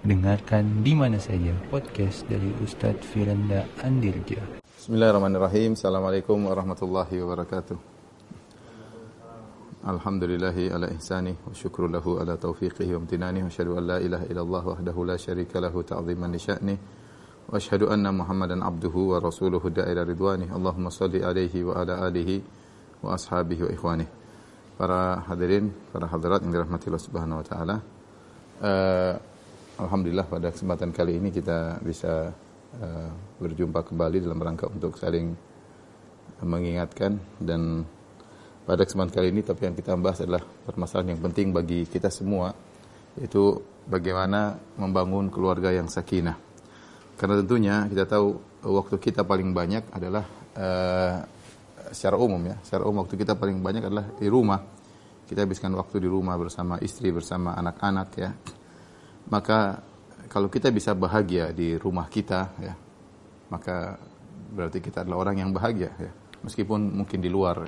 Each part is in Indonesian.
Dengarkan di mana saja podcast dari Ustadz Firanda Andirja. Bismillahirrahmanirrahim. Assalamualaikum warahmatullahi wabarakatuh. Alhamdulillahi ala ihsani wa syukru lahu ala taufiqihi wa amtinani wa syahadu an la ilaha illallah wahdahu la syarika lahu ta'ziman li wa asyhadu anna Muhammadan abduhu wa rasuluhu da'ila ridwani. Allahumma salli alaihi wa ala alihi wa ashabihi wa ikhwani. Para hadirin, para hadirat yang dirahmati Allah Subhanahu wa taala. Uh, Alhamdulillah pada kesempatan kali ini kita bisa uh, berjumpa kembali dalam rangka untuk saling mengingatkan dan pada kesempatan kali ini tapi yang kita bahas adalah permasalahan yang penting bagi kita semua yaitu bagaimana membangun keluarga yang sakinah. Karena tentunya kita tahu waktu kita paling banyak adalah uh, secara umum ya, secara umum waktu kita paling banyak adalah di rumah. Kita habiskan waktu di rumah bersama istri, bersama anak-anak ya maka kalau kita bisa bahagia di rumah kita ya maka berarti kita adalah orang yang bahagia ya. Meskipun mungkin di luar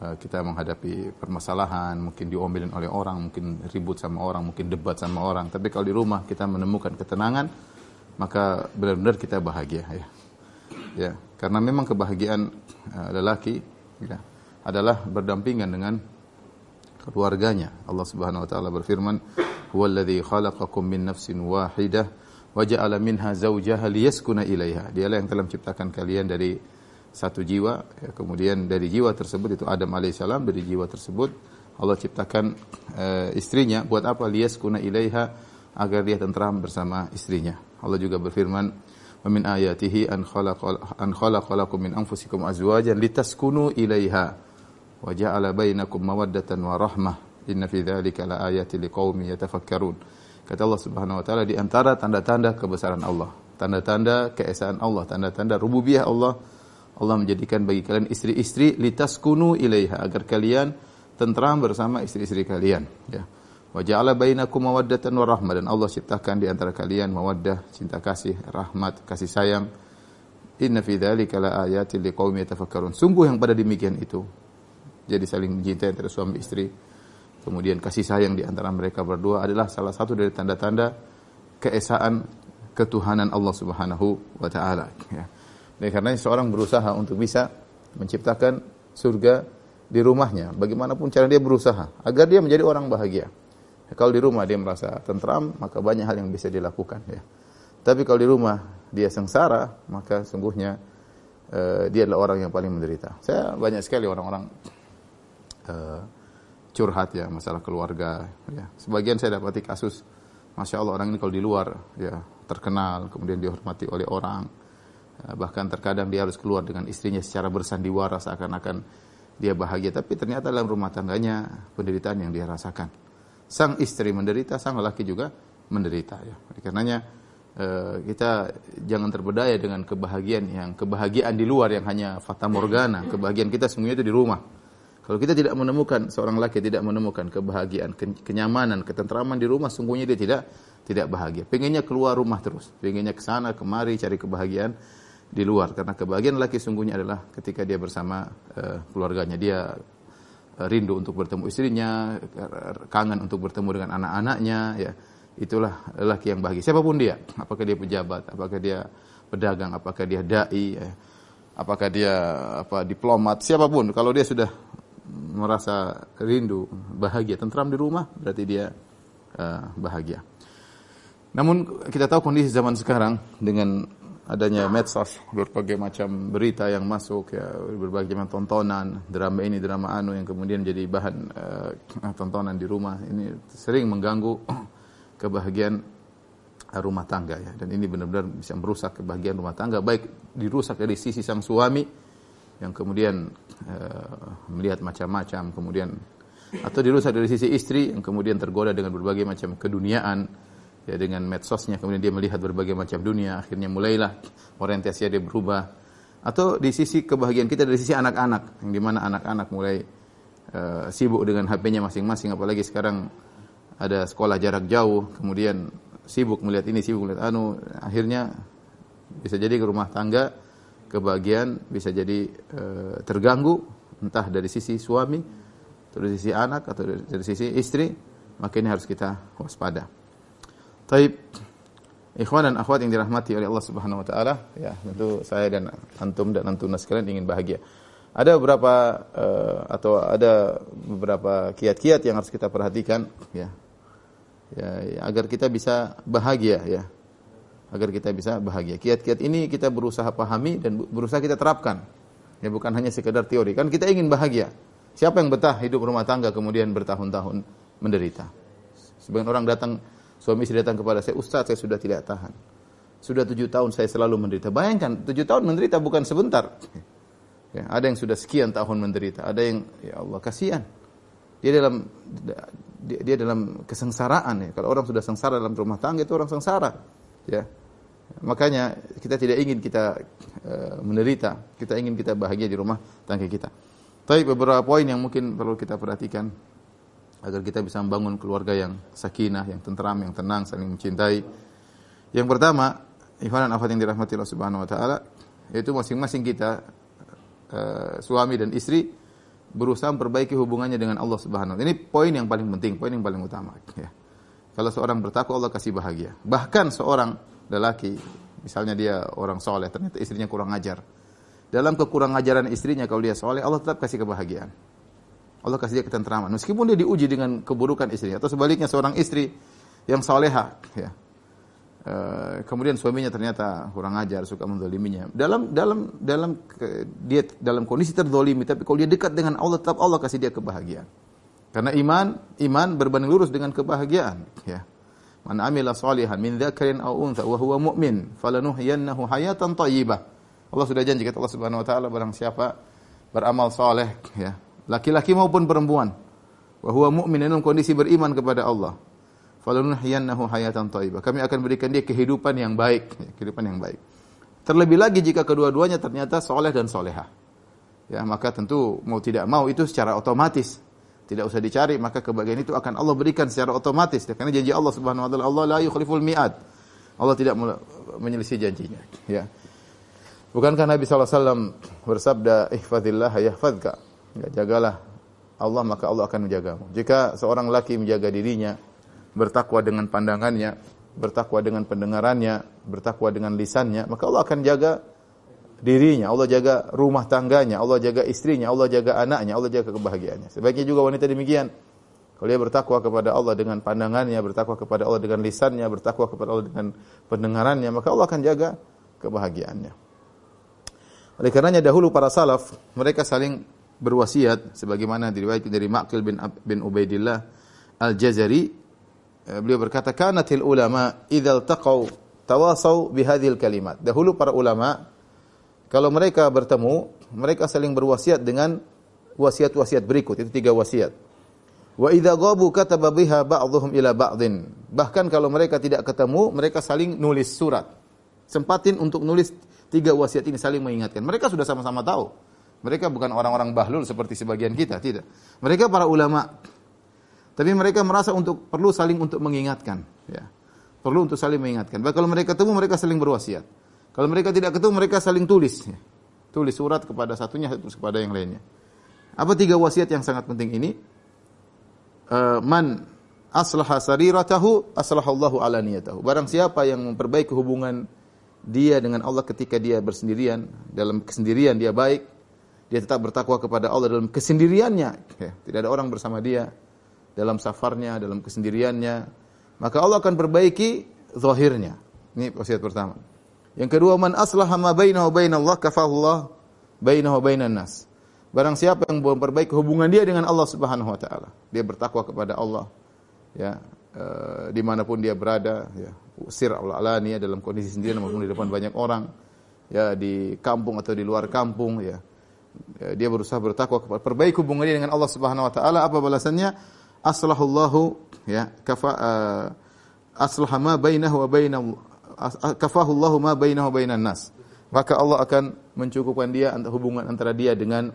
uh, kita menghadapi permasalahan mungkin diomelin oleh orang mungkin ribut sama orang mungkin debat sama orang. Tapi kalau di rumah kita menemukan ketenangan maka benar-benar kita bahagia ya. Ya karena memang kebahagiaan uh, lelaki ya, adalah berdampingan dengan keluarganya. Allah Subhanahu wa taala berfirman huwallazi khalaqakum min nafsin wahidah wa ja'ala minha zawjaha liyaskuna ilaiha. Dialah yang telah menciptakan kalian dari satu jiwa, ya, kemudian dari jiwa tersebut itu Adam alaihissalam dari jiwa tersebut Allah ciptakan uh, istrinya buat apa liyaskuna ilaiha agar dia tentram bersama istrinya. Allah juga berfirman wa min ayatihi an khalaqa an khalaqalakum min anfusikum azwajan litaskunu ilaiha wa ja'ala bainakum mawaddatan wa rahmah Inna fi dzalika la ayatin liqaumin yatafakkarun. Kata Allah Subhanahu wa taala di antara tanda-tanda kebesaran Allah, tanda-tanda keesaan Allah, tanda-tanda rububiyah Allah, Allah menjadikan bagi kalian istri-istri litaskunu ilaiha agar kalian tentram bersama istri-istri kalian, ya. Wa ja'ala bainakum mawaddatan wa rahmah dan Allah ciptakan di antara kalian mawaddah, cinta kasih, rahmat, kasih sayang. Inna fi dzalika yatafakkarun. Sungguh yang pada demikian itu. Jadi saling mencintai antara suami istri kemudian kasih sayang di antara mereka berdua adalah salah satu dari tanda-tanda keesaan ketuhanan Allah Subhanahu wa taala ya. Dan karena seorang berusaha untuk bisa menciptakan surga di rumahnya, bagaimanapun cara dia berusaha agar dia menjadi orang bahagia. Ya, kalau di rumah dia merasa tentram, maka banyak hal yang bisa dilakukan ya. Tapi kalau di rumah dia sengsara, maka sungguhnya uh, dia adalah orang yang paling menderita. Saya banyak sekali orang-orang uh, curhat ya masalah keluarga ya. Sebagian saya dapati kasus masya Allah orang ini kalau di luar ya terkenal kemudian dihormati oleh orang. Ya, bahkan terkadang dia harus keluar dengan istrinya secara bersandiwara seakan-akan dia bahagia. Tapi ternyata dalam rumah tangganya penderitaan yang dia rasakan. Sang istri menderita sang laki juga menderita ya. Karenanya eh, kita jangan terbedaya dengan kebahagiaan yang kebahagiaan di luar yang hanya fata morgana. Kebahagiaan kita semuanya itu di rumah kalau kita tidak menemukan seorang laki tidak menemukan kebahagiaan, kenyamanan, ketentraman di rumah, sungguhnya dia tidak tidak bahagia. Pengennya keluar rumah terus, pengennya ke sana kemari cari kebahagiaan di luar. Karena kebahagiaan laki sungguhnya adalah ketika dia bersama uh, keluarganya. Dia uh, rindu untuk bertemu istrinya, kangen untuk bertemu dengan anak-anaknya, ya. Itulah laki yang bahagia. Siapa pun dia, apakah dia pejabat, apakah dia pedagang, apakah dia dai, ya. apakah dia apa diplomat, siapa pun kalau dia sudah merasa rindu, bahagia, tentram di rumah, berarti dia uh, bahagia. Namun kita tahu kondisi zaman sekarang dengan adanya medsos, berbagai macam berita yang masuk, ya, berbagai macam tontonan, drama ini, drama anu yang kemudian jadi bahan uh, tontonan di rumah, ini sering mengganggu kebahagiaan rumah tangga ya. Dan ini benar-benar bisa merusak kebahagiaan rumah tangga, baik dirusak dari sisi sang suami yang kemudian melihat macam-macam kemudian atau dirusak dari sisi istri yang kemudian tergoda dengan berbagai macam keduniaan ya dengan medsosnya kemudian dia melihat berbagai macam dunia akhirnya mulailah orientasi dia berubah. Atau di sisi kebahagiaan kita dari sisi anak-anak yang di mana anak-anak mulai uh, sibuk dengan HP-nya masing-masing apalagi sekarang ada sekolah jarak jauh kemudian sibuk melihat ini sibuk melihat anu akhirnya bisa jadi ke rumah tangga kebahagiaan bisa jadi e, terganggu entah dari sisi suami atau dari sisi anak atau dari, dari sisi istri maka ini harus kita waspada. Taib Ikhwan dan akhwat yang dirahmati oleh Allah Subhanahu wa taala, ya, tentu saya dan antum dan antunas sekalian ingin bahagia. Ada beberapa uh, atau ada beberapa kiat-kiat yang harus kita perhatikan ya. Ya, agar kita bisa bahagia ya. Agar kita bisa bahagia. Kiat-kiat ini kita berusaha pahami dan berusaha kita terapkan. Ya bukan hanya sekedar teori. Kan kita ingin bahagia. Siapa yang betah hidup rumah tangga kemudian bertahun-tahun menderita? Sebagian orang datang Suami istri datang kepada saya, Ustaz saya sudah tidak tahan. Sudah tujuh tahun saya selalu menderita. Bayangkan, tujuh tahun menderita bukan sebentar. Ya, ada yang sudah sekian tahun menderita. Ada yang, ya Allah, kasihan. Dia dalam dia, dia dalam kesengsaraan ya. Kalau orang sudah sengsara dalam rumah tangga itu orang sengsara. Ya. Makanya kita tidak ingin kita uh, menderita, kita ingin kita bahagia di rumah tangga kita. Tapi beberapa poin yang mungkin perlu kita perhatikan agar kita bisa membangun keluarga yang sakinah, yang tentram, yang tenang, saling mencintai. Yang pertama, ikhwan dan akhwat yang dirahmati Allah Subhanahu wa taala, yaitu masing-masing kita uh, suami dan istri berusaha memperbaiki hubungannya dengan Allah Subhanahu wa taala. Ini poin yang paling penting, poin yang paling utama ya. Kalau seorang bertakwa Allah kasih bahagia. Bahkan seorang lelaki misalnya dia orang soleh ternyata istrinya kurang ajar. Dalam kekurang ajaran istrinya kalau dia soleh Allah tetap kasih kebahagiaan. Allah kasih dia ketentraman. Meskipun dia diuji dengan keburukan istri atau sebaliknya seorang istri yang soleha, ya. E, kemudian suaminya ternyata kurang ajar, suka mendoliminya. Dalam dalam dalam ke, dia dalam kondisi terdolimi, tapi kalau dia dekat dengan Allah, tetap Allah kasih dia kebahagiaan. Karena iman iman berbanding lurus dengan kebahagiaan. Ya. Man amila salihan min dzakarin aw untha wa huwa mu'min falanuhyiyannahu hayatan thayyibah. Allah sudah janji kata Allah Subhanahu wa taala barang siapa beramal saleh ya laki-laki maupun perempuan. Wa huwa mu'min dalam kondisi beriman kepada Allah. Falunuhyiyannahu hayatan thayyibah. Kami akan berikan dia kehidupan yang baik, ya, kehidupan yang baik. Terlebih lagi jika kedua-duanya ternyata soleh dan soleha. Ya, maka tentu mau tidak mau itu secara otomatis tidak usah dicari maka kebahagiaan itu akan Allah berikan secara otomatis karena janji Allah Subhanahu wa taala Allah la yukhliful mi'ad. Allah tidak menyelisih janjinya, ya. Bukankah Nabi SAW bersabda, "Ihfazillah yahfazka." Ya, jagalah Allah maka Allah akan menjagamu. Jika seorang laki menjaga dirinya, bertakwa dengan pandangannya, bertakwa dengan pendengarannya, bertakwa dengan lisannya, maka Allah akan jaga dirinya, Allah jaga rumah tangganya, Allah jaga istrinya, Allah jaga anaknya, Allah jaga kebahagiaannya. Sebaiknya juga wanita demikian. Kalau dia bertakwa kepada Allah dengan pandangannya, bertakwa kepada Allah dengan lisannya, bertakwa kepada Allah dengan pendengarannya, maka Allah akan jaga kebahagiaannya. Oleh karenanya dahulu para salaf mereka saling berwasiat sebagaimana diriwayatkan dari Maqil bin bin Ubaidillah Al-Jazari eh, beliau berkata kanatil ulama idza taqaw tawasau bihadhil kalimat dahulu para ulama kalau mereka bertemu mereka saling berwasiat dengan wasiat-wasiat berikut itu tiga wasiat wa idza ghabu kataba biha ba'dhum ila ba'dhin bahkan kalau mereka tidak ketemu mereka saling nulis surat sempatin untuk nulis tiga wasiat ini saling mengingatkan mereka sudah sama-sama tahu mereka bukan orang-orang bahlul seperti sebagian kita, tidak. Mereka para ulama. Tapi mereka merasa untuk perlu saling untuk mengingatkan, ya. Perlu untuk saling mengingatkan. Bahkan kalau mereka ketemu mereka saling berwasiat. Kalau mereka tidak ketemu mereka saling tulis. Tulis surat kepada satunya terus kepada yang lainnya. Apa tiga wasiat yang sangat penting ini? Uh, man aslaha sariratahu aslahallahu ala niyatahu. Barang siapa yang memperbaiki hubungan dia dengan Allah ketika dia bersendirian, dalam kesendirian dia baik, dia tetap bertakwa kepada Allah dalam kesendiriannya. Ya, tidak ada orang bersama dia dalam safarnya, dalam kesendiriannya. Maka Allah akan perbaiki zahirnya. Ini wasiat pertama. Yang kedua, man aslaha ma bainahu bainallah kafahullah bainahu bainan nas. Barang siapa yang memperbaiki hubungan dia dengan Allah Subhanahu wa taala, dia bertakwa kepada Allah ya, e, di mana pun dia berada ya, sir alania dalam kondisi sendirian maupun di depan banyak orang, ya di kampung atau di luar kampung ya Ya, dia berusaha bertakwa kepada perbaiki hubungannya dengan Allah Subhanahu wa taala apa balasannya aslahullahu ya kafa uh, aslaha ma bainahu wa kafahullahu ma bainahu bainan nas. Maka Allah akan mencukupkan dia hubungan antara dia dengan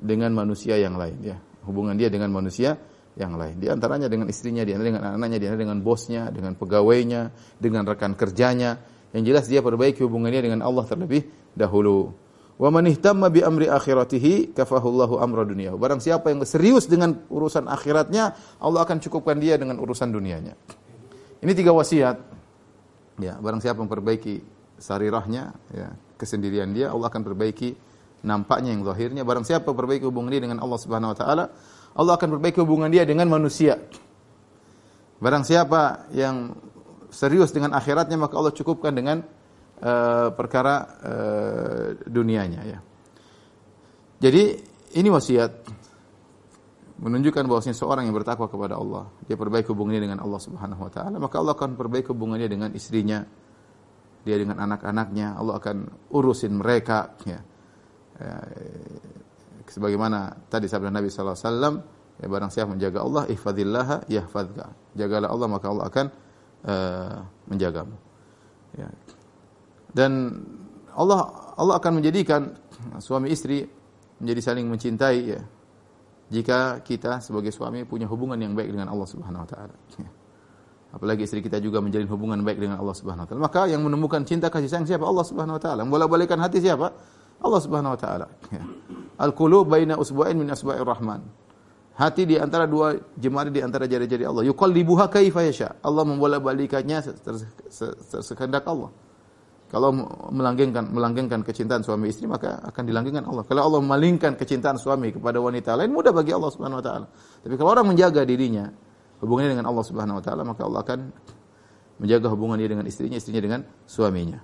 dengan manusia yang lain ya. Hubungan dia dengan manusia yang lain. Di antaranya dengan istrinya di antaranya dengan anak-anaknya di antaranya dengan bosnya dengan pegawainya dengan rekan kerjanya. Yang jelas dia perbaiki hubungannya dengan Allah terlebih dahulu. Wa man ihtamma bi amri akhiratihi kafahullahu amra dunyahu. Barang siapa yang serius dengan urusan akhiratnya, Allah akan cukupkan dia dengan urusan dunianya. Ini tiga wasiat Ya, barang siapa memperbaiki sarirahnya, ya, kesendirian dia, Allah akan perbaiki nampaknya yang zahirnya. Barang siapa perbaiki hubungan dia dengan Allah Subhanahu wa taala, Allah akan perbaiki hubungan dia dengan manusia. Barang siapa yang serius dengan akhiratnya, maka Allah cukupkan dengan uh, perkara uh, dunianya ya. Jadi ini wasiat menunjukkan bahwasanya seorang yang bertakwa kepada Allah, dia perbaiki hubungannya dengan Allah Subhanahu wa taala, maka Allah akan perbaiki hubungannya dengan istrinya, dia dengan anak-anaknya, Allah akan urusin mereka ya. ya sebagaimana tadi sabda Nabi sallallahu alaihi wasallam, ya barang siapa menjaga Allah, ihfazillah yahfazka. Jagalah Allah maka Allah akan uh, menjagamu. Ya. Dan Allah Allah akan menjadikan suami istri menjadi saling mencintai ya jika kita sebagai suami punya hubungan yang baik dengan Allah Subhanahu wa taala. Apalagi istri kita juga menjalin hubungan baik dengan Allah Subhanahu wa taala. Maka yang menemukan cinta kasih sayang siapa? Allah Subhanahu wa taala. Membolak-balikan hati siapa? Allah Subhanahu wa taala. Ya. Al-qulub baina usbu'ain min asba'ir rahman. Hati di antara dua jemari di antara jari-jari Allah. Yuqallibuha kaifa yasha. Allah membolak-balikannya sekehendak Allah. Kalau melanggengkan melanggengkan kecintaan suami istri maka akan dilanggengkan Allah. Kalau Allah memalingkan kecintaan suami kepada wanita lain mudah bagi Allah Subhanahu wa taala. Tapi kalau orang menjaga dirinya hubungannya dengan Allah Subhanahu wa taala maka Allah akan menjaga hubungan dia dengan istrinya, istrinya dengan suaminya.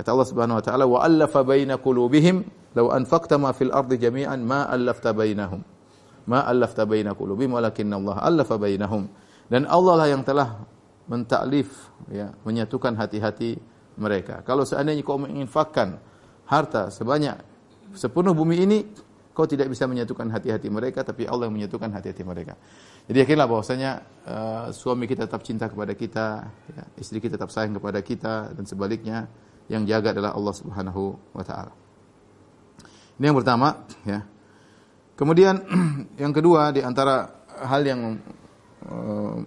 Kata Allah Subhanahu wa taala, "Wa allafa baina qulubihim law anfaqta ma fil ardi jami'an ma allafta bainahum." Ma allafta baina qulubihim walakinna Allah allafa bainahum. Dan Allah lah yang telah mentaklif ya, menyatukan hati-hati mereka. Kalau seandainya kau menginfakkan harta sebanyak sepenuh bumi ini, kau tidak bisa menyatukan hati-hati mereka, tapi Allah yang menyatukan hati-hati mereka. Jadi yakinlah bahwasanya uh, suami kita tetap cinta kepada kita, ya, istri kita tetap sayang kepada kita, dan sebaliknya yang jaga adalah Allah Subhanahu wa taala. Ini yang pertama, ya. Kemudian yang kedua di antara hal yang uh,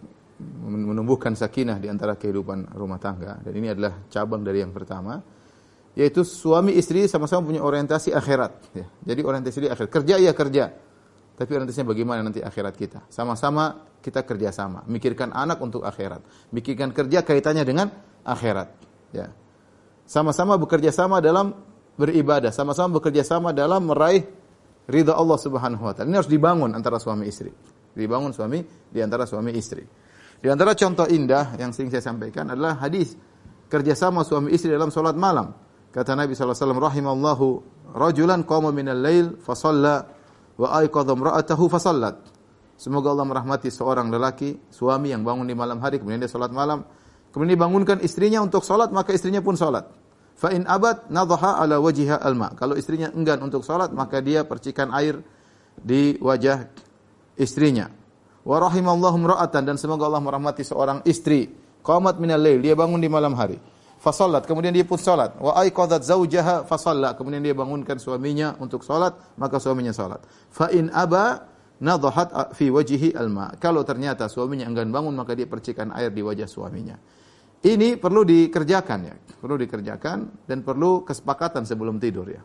menumbuhkan sakinah di antara kehidupan rumah tangga dan ini adalah cabang dari yang pertama yaitu suami istri sama-sama punya orientasi akhirat ya. Jadi orientasi di akhirat. Kerja ya kerja. Tapi orientasinya bagaimana nanti akhirat kita? Sama-sama kita kerja sama, mikirkan anak untuk akhirat, mikirkan kerja kaitannya dengan akhirat, ya. Sama-sama bekerja sama dalam beribadah, sama-sama bekerja sama dalam meraih ridha Allah Subhanahu wa taala. Ini harus dibangun antara suami istri. Dibangun suami di antara suami istri. Di antara contoh indah yang sering saya sampaikan adalah hadis kerjasama suami istri dalam solat malam. Kata Nabi SAW, Rahimallahu rajulan qama minal lail fasalla wa aiqadha imra'atahu fasallat. Semoga Allah merahmati seorang lelaki, suami yang bangun di malam hari, kemudian dia solat malam. Kemudian dibangunkan istrinya untuk solat, maka istrinya pun solat. Fa in abad nadhaha ala wajiha alma. Kalau istrinya enggan untuk solat, maka dia percikan air di wajah istrinya. Wa rahimallahu imra'atan dan semoga Allah merahmati seorang istri qamat minal lail, dia bangun di malam hari. Fasallat, kemudian dia pun salat. Wa aiqadhat zaujaha fasalla, kemudian dia bangunkan suaminya untuk salat, maka suaminya salat. Fa in aba nadhahat fi wajhihi alma. Kalau ternyata suaminya enggan bangun, maka dia percikan air di wajah suaminya. Ini perlu dikerjakan ya, perlu dikerjakan dan perlu kesepakatan sebelum tidur ya.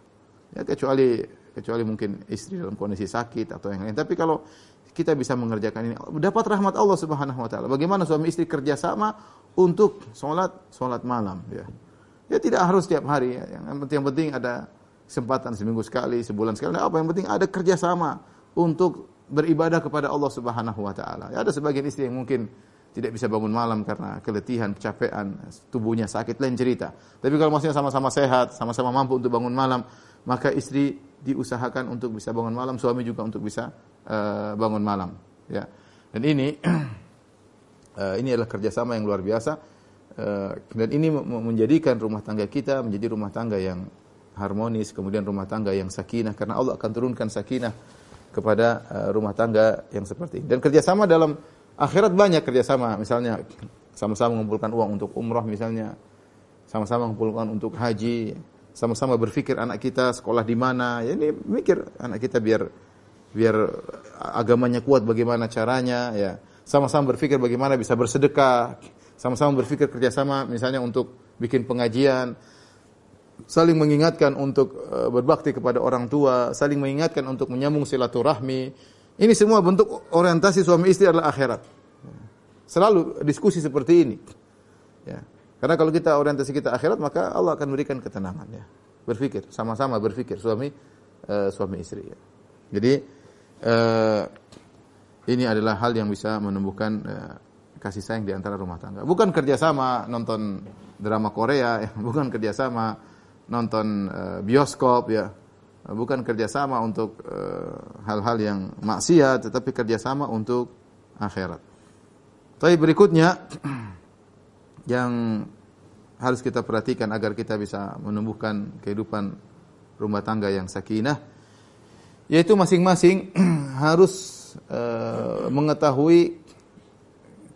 Ya kecuali kecuali mungkin istri dalam kondisi sakit atau yang lain. Tapi kalau kita bisa mengerjakan ini. Dapat rahmat Allah Subhanahu wa taala. Bagaimana suami istri kerjasama untuk sholat sholat malam ya. Ya tidak harus setiap hari ya. Yang penting, yang penting ada kesempatan seminggu sekali, sebulan sekali. Nah, apa yang penting ada kerjasama untuk beribadah kepada Allah Subhanahu wa taala. Ya, ada sebagian istri yang mungkin tidak bisa bangun malam karena keletihan, kecapean, tubuhnya sakit lain cerita. Tapi kalau maksudnya sama-sama sehat, sama-sama mampu untuk bangun malam, maka istri diusahakan untuk bisa bangun malam, suami juga untuk bisa uh, bangun malam ya. Dan ini uh, ini adalah kerjasama yang luar biasa uh, dan ini menjadikan rumah tangga kita menjadi rumah tangga yang harmonis kemudian rumah tangga yang sakinah karena Allah akan turunkan sakinah kepada rumah tangga yang seperti ini. Dan kerjasama dalam akhirat banyak kerjasama misalnya sama-sama mengumpulkan uang untuk umrah misalnya sama-sama mengumpulkan untuk haji sama-sama berpikir anak kita sekolah di mana ya ini mikir anak kita biar biar agamanya kuat bagaimana caranya ya. Sama-sama berpikir bagaimana bisa bersedekah sama-sama berpikir kerjasama misalnya untuk bikin pengajian. Saling mengingatkan untuk uh, berbakti kepada orang tua saling mengingatkan untuk menyambung silaturahmi. Ini semua bentuk orientasi suami istri adalah akhirat. Selalu diskusi seperti ini. Ya. Karena kalau kita orientasi kita akhirat maka Allah akan berikan ketenangan ya. Berpikir sama-sama berpikir suami uh, suami istri ya. Jadi uh, ini adalah hal yang bisa menumbuhkan uh, kasih sayang di antara rumah tangga. Bukan kerjasama nonton drama Korea, ya. bukan kerjasama nonton uh, bioskop ya, bukan kerjasama untuk hal-hal uh, yang maksiat, tetapi kerjasama untuk akhirat. Tapi berikutnya yang harus kita perhatikan agar kita bisa menumbuhkan kehidupan rumah tangga yang sakinah yaitu masing-masing harus uh, mengetahui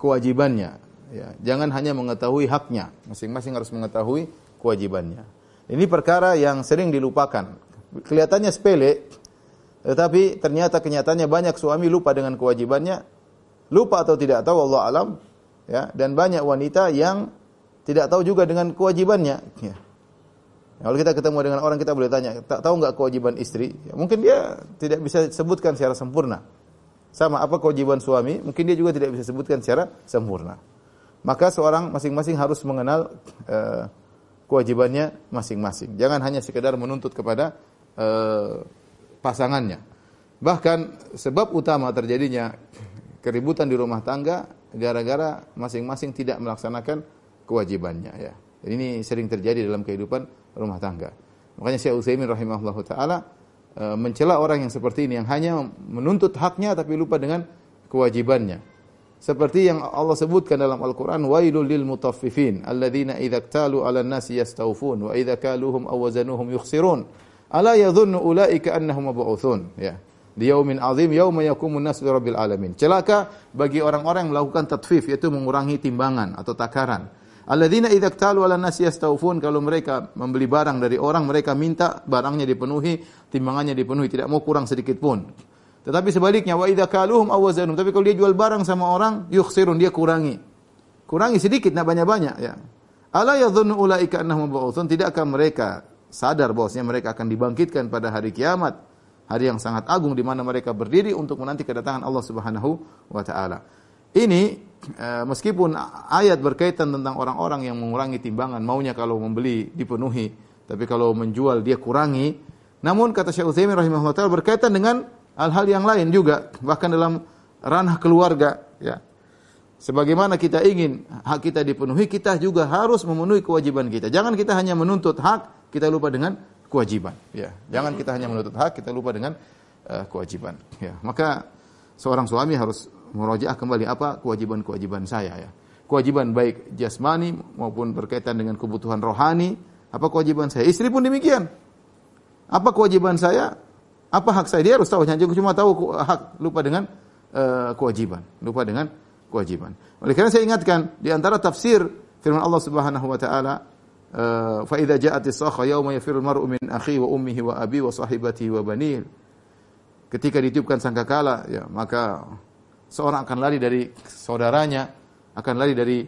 kewajibannya. Ya jangan hanya mengetahui haknya. Masing-masing harus mengetahui kewajibannya. Ini perkara yang sering dilupakan. Kelihatannya sepele tetapi ternyata kenyataannya banyak suami lupa dengan kewajibannya. Lupa atau tidak tahu Allah alam. Ya dan banyak wanita yang tidak tahu juga dengan kewajibannya. Ya. Kalau kita ketemu dengan orang kita boleh tanya, tak tahu nggak kewajiban istri? Ya, mungkin dia tidak bisa sebutkan secara sempurna. Sama apa kewajiban suami? Mungkin dia juga tidak bisa sebutkan secara sempurna. Maka seorang masing-masing harus mengenal uh, kewajibannya masing-masing. Jangan hanya sekedar menuntut kepada uh, pasangannya. Bahkan sebab utama terjadinya keributan di rumah tangga gara-gara masing-masing tidak melaksanakan kewajibannya ya. Ini sering terjadi dalam kehidupan rumah tangga. Makanya Syekh Utsaimin rahimahullah taala e, mencela orang yang seperti ini yang hanya menuntut haknya tapi lupa dengan kewajibannya. Seperti yang Allah sebutkan dalam Al-Qur'an, wailul lil mutaffifin alladzina idza iktalu 'alan nasi yastawfun wa idza kaluhum aw wazanuhum yukhsirun. Ala yadhunnu ulaika annahum mab'utsun, ya di yaumin azim yauma yakumun nas rabbil alamin. Celaka bagi orang-orang yang melakukan tatfif yaitu mengurangi timbangan atau takaran. Alladzina idza iktalu 'ala nasi yastawfun kalau mereka membeli barang dari orang mereka minta barangnya dipenuhi, timbangannya dipenuhi, tidak mau kurang sedikit pun. Tetapi sebaliknya wa idza kaluhum aw tapi kalau dia jual barang sama orang yukhsirun dia kurangi. Kurangi sedikit enggak banyak-banyak ya. Ala yadhunnu ulaika annahum mab'utsun, tidakkah mereka sadar bahwasanya mereka akan dibangkitkan pada hari kiamat? hari yang sangat agung di mana mereka berdiri untuk menanti kedatangan Allah Subhanahu wa taala. Ini eh, meskipun ayat berkaitan tentang orang-orang yang mengurangi timbangan, maunya kalau membeli dipenuhi, tapi kalau menjual dia kurangi. Namun kata Syekh Utsaimin rahimahullah taala berkaitan dengan hal-hal yang lain juga, bahkan dalam ranah keluarga, ya. Sebagaimana kita ingin hak kita dipenuhi, kita juga harus memenuhi kewajiban kita. Jangan kita hanya menuntut hak, kita lupa dengan kewajiban. Ya, jangan kita hanya menuntut hak, kita lupa dengan uh, kewajiban. Ya, maka seorang suami harus merojaah kembali apa kewajiban-kewajiban saya ya. Kewajiban baik jasmani maupun berkaitan dengan kebutuhan rohani, apa kewajiban saya? Istri pun demikian. Apa kewajiban saya? Apa hak saya? Dia harus tahu, jangan cuma tahu hak, lupa dengan uh, kewajiban, lupa dengan kewajiban. Oleh karena saya ingatkan di antara tafsir firman Allah Subhanahu wa taala Eh, fa idza ja'at yauma yafirul mar'u min akhi wa ummihi wa abi wa sahibatihi wa banihi ketika ditiupkan sangkakala ya maka seorang akan lari dari saudaranya akan lari dari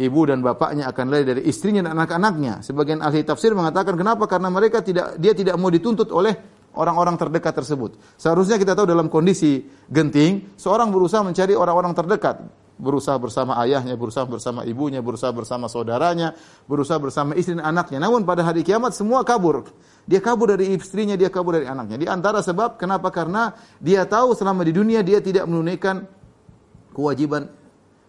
ibu dan bapaknya akan lari dari istrinya dan anak-anaknya sebagian ahli tafsir mengatakan kenapa karena mereka tidak dia tidak mau dituntut oleh orang-orang terdekat tersebut seharusnya kita tahu dalam kondisi genting seorang berusaha mencari orang-orang terdekat berusaha bersama ayahnya, berusaha bersama ibunya, berusaha bersama saudaranya, berusaha bersama istri dan anaknya. Namun pada hari kiamat semua kabur. Dia kabur dari istrinya, dia kabur dari anaknya. Di antara sebab kenapa? Karena dia tahu selama di dunia dia tidak menunaikan kewajiban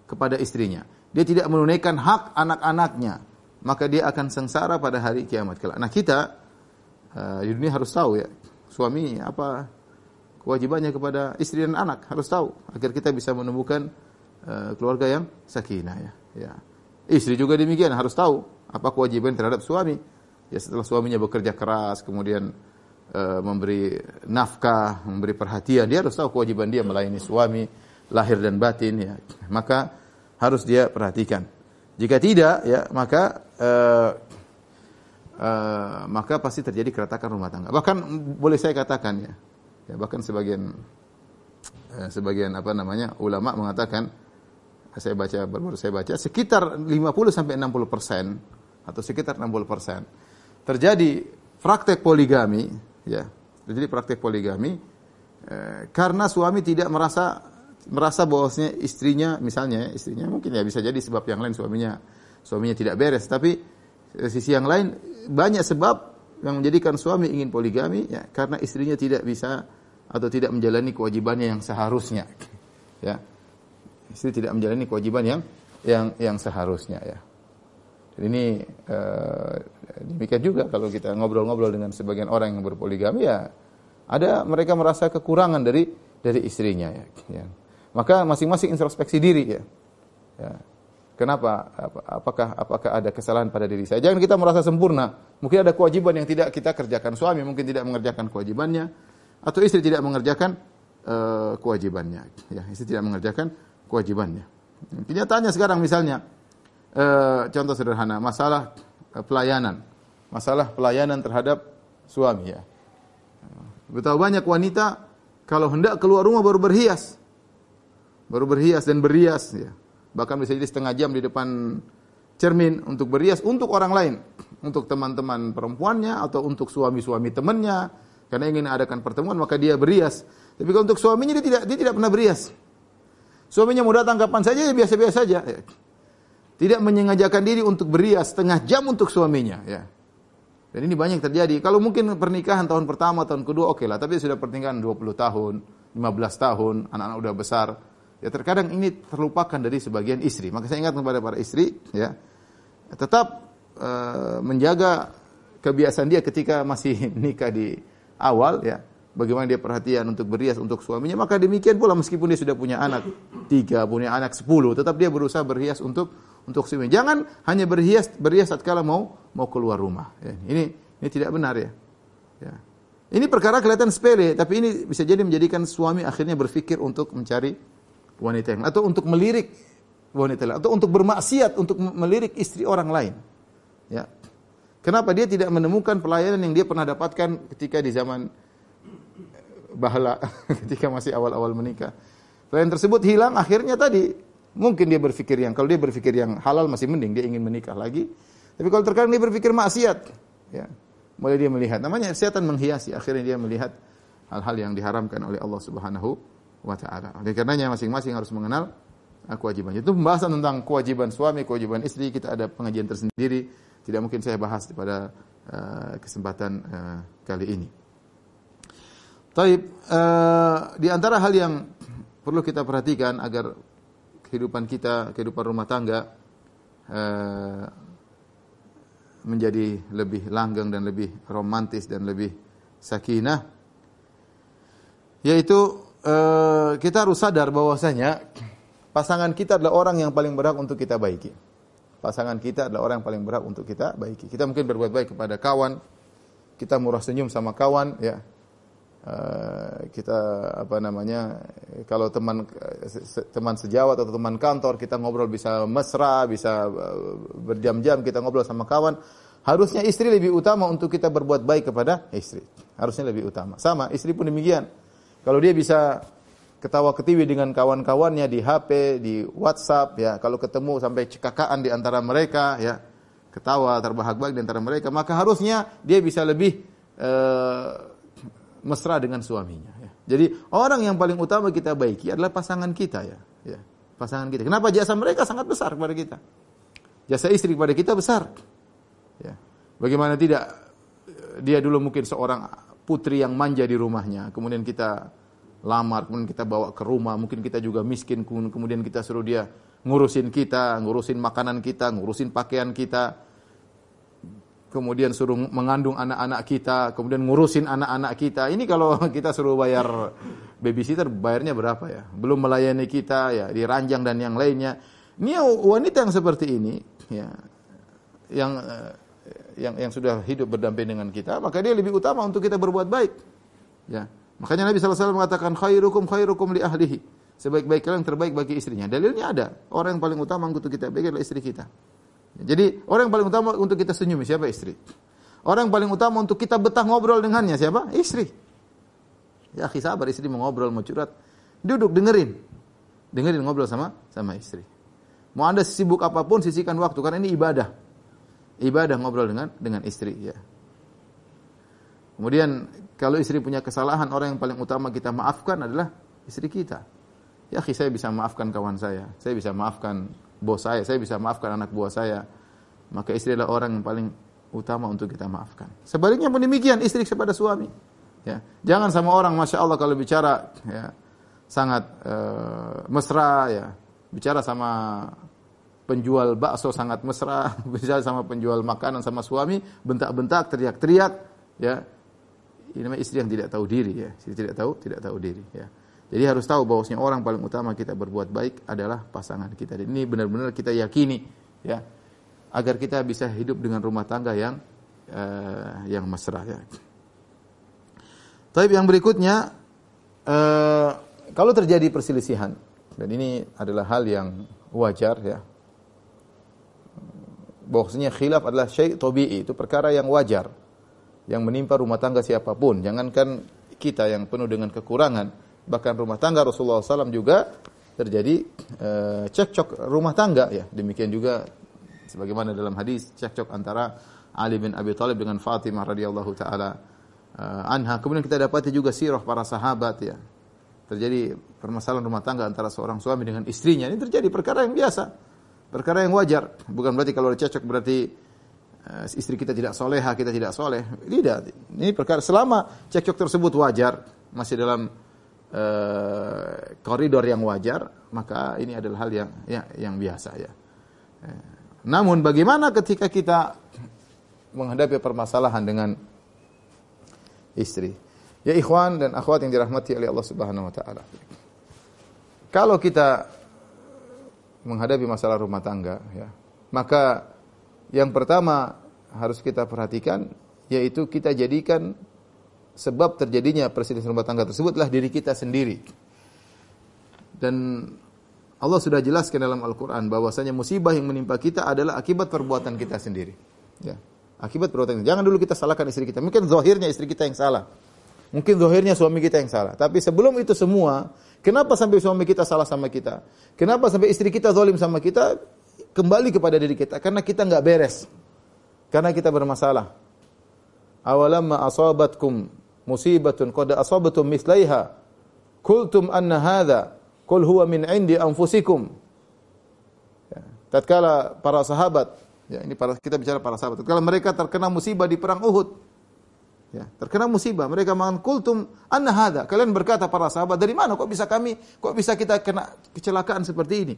kepada istrinya. Dia tidak menunaikan hak anak-anaknya. Maka dia akan sengsara pada hari kiamat kelak. Nah, kita uh, di dunia harus tahu ya, suami apa kewajibannya kepada istri dan anak harus tahu agar kita bisa menemukan Eh, keluarga yang sakinah ya. ya. Istri juga demikian harus tahu apa kewajiban terhadap suami. Ya setelah suaminya bekerja keras kemudian uh, memberi nafkah, memberi perhatian, dia harus tahu kewajiban dia melayani suami lahir dan batin ya. Maka harus dia perhatikan. Jika tidak ya maka uh, uh, maka pasti terjadi keretakan rumah tangga. Bahkan boleh saya katakan ya. Ya bahkan sebagian uh, sebagian apa namanya ulama mengatakan saya baca baru saya baca sekitar 50 sampai 60 persen atau sekitar 60 persen terjadi praktek poligami ya terjadi praktek poligami eh, karena suami tidak merasa merasa bahwasanya istrinya misalnya istrinya mungkin ya bisa jadi sebab yang lain suaminya suaminya tidak beres. Tapi eh, sisi yang lain banyak sebab yang menjadikan suami ingin poligami ya karena istrinya tidak bisa atau tidak menjalani kewajibannya yang seharusnya. Ya. Istri tidak menjalani kewajiban yang yang yang seharusnya ya. Jadi ini uh, demikian juga kalau kita ngobrol-ngobrol dengan sebagian orang yang berpoligami ya ada mereka merasa kekurangan dari dari istrinya ya. ya. Maka masing-masing introspeksi diri ya. ya. Kenapa? Apakah apakah ada kesalahan pada diri saya? Jangan kita merasa sempurna. Mungkin ada kewajiban yang tidak kita kerjakan. Suami mungkin tidak mengerjakan kewajibannya atau istri tidak mengerjakan uh, kewajibannya. Ya, istri tidak mengerjakan kewajibannya. Kenyataannya sekarang misalnya uh, contoh sederhana, masalah uh, pelayanan. Masalah pelayanan terhadap suami ya. Betapa banyak wanita kalau hendak keluar rumah baru berhias. Baru berhias dan berhias ya bahkan bisa jadi setengah jam di depan cermin untuk berias untuk orang lain, untuk teman-teman perempuannya atau untuk suami-suami temannya karena ingin adakan pertemuan maka dia berias. Tapi kalau untuk suaminya dia tidak dia tidak pernah berias. Suaminya mau datang kapan saja ya biasa-biasa saja. Tidak menyengajakan diri untuk berias setengah jam untuk suaminya ya. Dan ini banyak terjadi. Kalau mungkin pernikahan tahun pertama, tahun kedua oke okay lah, tapi sudah pernikahan 20 tahun, 15 tahun, anak-anak udah besar, Ya terkadang ini terlupakan dari sebagian istri. Maka saya ingat kepada para istri, ya tetap uh, menjaga kebiasaan dia ketika masih nikah di awal, ya bagaimana dia perhatian untuk berias untuk suaminya. Maka demikian pula meskipun dia sudah punya anak tiga, punya anak sepuluh, tetap dia berusaha berhias untuk untuk suaminya. Jangan hanya berhias berhias saat kala mau mau keluar rumah. Ya, ini ini tidak benar ya. ya. Ini perkara kelihatan sepele, tapi ini bisa jadi menjadikan suami akhirnya berpikir untuk mencari wanita yang atau untuk melirik wanita lain atau untuk bermaksiat untuk melirik istri orang lain. Ya. Kenapa dia tidak menemukan pelayanan yang dia pernah dapatkan ketika di zaman bahala ketika masih awal-awal menikah. Pelayanan tersebut hilang akhirnya tadi mungkin dia berpikir yang kalau dia berpikir yang halal masih mending dia ingin menikah lagi. Tapi kalau terkadang dia berpikir maksiat, ya, mulai dia melihat namanya setan menghiasi akhirnya dia melihat hal-hal yang diharamkan oleh Allah Subhanahu wa taala. Oleh karenanya masing-masing harus mengenal uh, kewajibannya. Itu pembahasan tentang kewajiban suami, kewajiban istri kita ada pengajian tersendiri. Tidak mungkin saya bahas pada uh, kesempatan uh, kali ini. Taib, uh, di antara hal yang perlu kita perhatikan agar kehidupan kita, kehidupan rumah tangga uh, menjadi lebih langgeng dan lebih romantis dan lebih sakinah yaitu uh, kita harus sadar bahwasanya pasangan kita adalah orang yang paling berhak untuk kita baiki. Pasangan kita adalah orang yang paling berhak untuk kita baiki. Kita mungkin berbuat baik kepada kawan, kita murah senyum sama kawan, ya. Uh, kita apa namanya kalau teman teman sejawat atau teman kantor kita ngobrol bisa mesra bisa berjam-jam kita ngobrol sama kawan harusnya istri lebih utama untuk kita berbuat baik kepada istri harusnya lebih utama sama istri pun demikian kalau dia bisa ketawa ketiwi dengan kawan-kawannya di HP, di WhatsApp ya, kalau ketemu sampai cekakaan di antara mereka ya, ketawa terbahak-bahak di antara mereka, maka harusnya dia bisa lebih uh, mesra dengan suaminya ya. Jadi orang yang paling utama kita baiki adalah pasangan kita ya, ya. Pasangan kita. Kenapa jasa mereka sangat besar kepada kita? Jasa istri kepada kita besar. Ya. Bagaimana tidak dia dulu mungkin seorang putri yang manja di rumahnya, kemudian kita lamar, kemudian kita bawa ke rumah, mungkin kita juga miskin, kemudian kita suruh dia ngurusin kita, ngurusin makanan kita, ngurusin pakaian kita, kemudian suruh mengandung anak-anak kita, kemudian ngurusin anak-anak kita. Ini kalau kita suruh bayar babysitter, bayarnya berapa ya? Belum melayani kita, ya diranjang dan yang lainnya. Ini wanita yang seperti ini, ya, yang eh, yang yang sudah hidup berdamping dengan kita, maka dia lebih utama untuk kita berbuat baik. Ya. Makanya Nabi SAW mengatakan khairukum khairukum li ahlihi. Sebaik-baik kalian terbaik bagi istrinya. Dalilnya ada. Orang yang paling utama untuk kita baik adalah istri kita. Jadi orang yang paling utama untuk kita senyum siapa istri. Orang yang paling utama untuk kita betah ngobrol dengannya siapa? Istri. Ya akhi sabar istri mau ngobrol mau curhat. Duduk dengerin. Dengerin ngobrol sama sama istri. Mau Anda sibuk apa pun sisihkan waktu karena ini ibadah ibadah ngobrol dengan dengan istri ya. Kemudian kalau istri punya kesalahan orang yang paling utama kita maafkan adalah istri kita. Ya, saya bisa maafkan kawan saya, saya bisa maafkan bos saya, saya bisa maafkan anak buah saya, maka istri adalah orang yang paling utama untuk kita maafkan. Sebaliknya pun demikian istri kepada suami. Ya. Jangan sama orang masya Allah kalau bicara ya, sangat uh, mesra ya, bicara sama penjual bakso sangat mesra, bicara sama penjual makanan sama suami, bentak-bentak, teriak-teriak, ya. Ini namanya istri yang tidak tahu diri ya, istri tidak tahu, tidak tahu diri ya. Jadi harus tahu bahwasanya orang paling utama kita berbuat baik adalah pasangan kita. Ini benar-benar kita yakini ya, agar kita bisa hidup dengan rumah tangga yang uh, yang mesra ya. Tapi yang berikutnya, uh, kalau terjadi perselisihan, dan ini adalah hal yang wajar ya, bahwasanya khilaf adalah syai' tabi'i, itu perkara yang wajar yang menimpa rumah tangga siapa pun. Jangankan kita yang penuh dengan kekurangan, bahkan rumah tangga Rasulullah SAW juga terjadi uh, cekcok rumah tangga ya. Demikian juga sebagaimana dalam hadis cekcok antara Ali bin Abi Thalib dengan Fatimah radhiyallahu taala uh, anha. Kemudian kita dapati juga sirah para sahabat ya. Terjadi permasalahan rumah tangga antara seorang suami dengan istrinya. Ini terjadi perkara yang biasa. Perkara yang wajar. Bukan berarti kalau cocok berarti uh, istri kita tidak soleha, kita tidak soleh. Tidak. Ini perkara selama cekcok tersebut wajar, masih dalam uh, koridor yang wajar, maka ini adalah hal yang ya, yang biasa ya. Namun bagaimana ketika kita menghadapi permasalahan dengan istri. Ya ikhwan dan akhwat yang dirahmati oleh Allah Subhanahu wa taala. Kalau kita menghadapi masalah rumah tangga ya, maka yang pertama harus kita perhatikan yaitu kita jadikan sebab terjadinya perselisihan rumah tangga tersebutlah diri kita sendiri. Dan Allah sudah jelaskan dalam Al-Quran bahwasanya musibah yang menimpa kita adalah akibat perbuatan kita sendiri. Ya. Akibat perbuatan Jangan dulu kita salahkan istri kita. Mungkin zahirnya istri kita yang salah. Mungkin zahirnya suami kita yang salah. Tapi sebelum itu semua, kenapa sampai suami kita salah sama kita? Kenapa sampai istri kita zalim sama kita? Kembali kepada diri kita. Karena kita nggak beres. Karena kita bermasalah. Awalamma asabatkum musibatun qad asabatum mislaiha. Kultum anna hadha. Kul huwa min indi anfusikum. Ya. Tatkala para sahabat Ya, ini para kita bicara para sahabat. Kalau mereka terkena musibah di perang Uhud, ya, terkena musibah, mereka mengatakan kultum anna. Kalian berkata para sahabat, dari mana kok bisa kami, kok bisa kita kena kecelakaan seperti ini?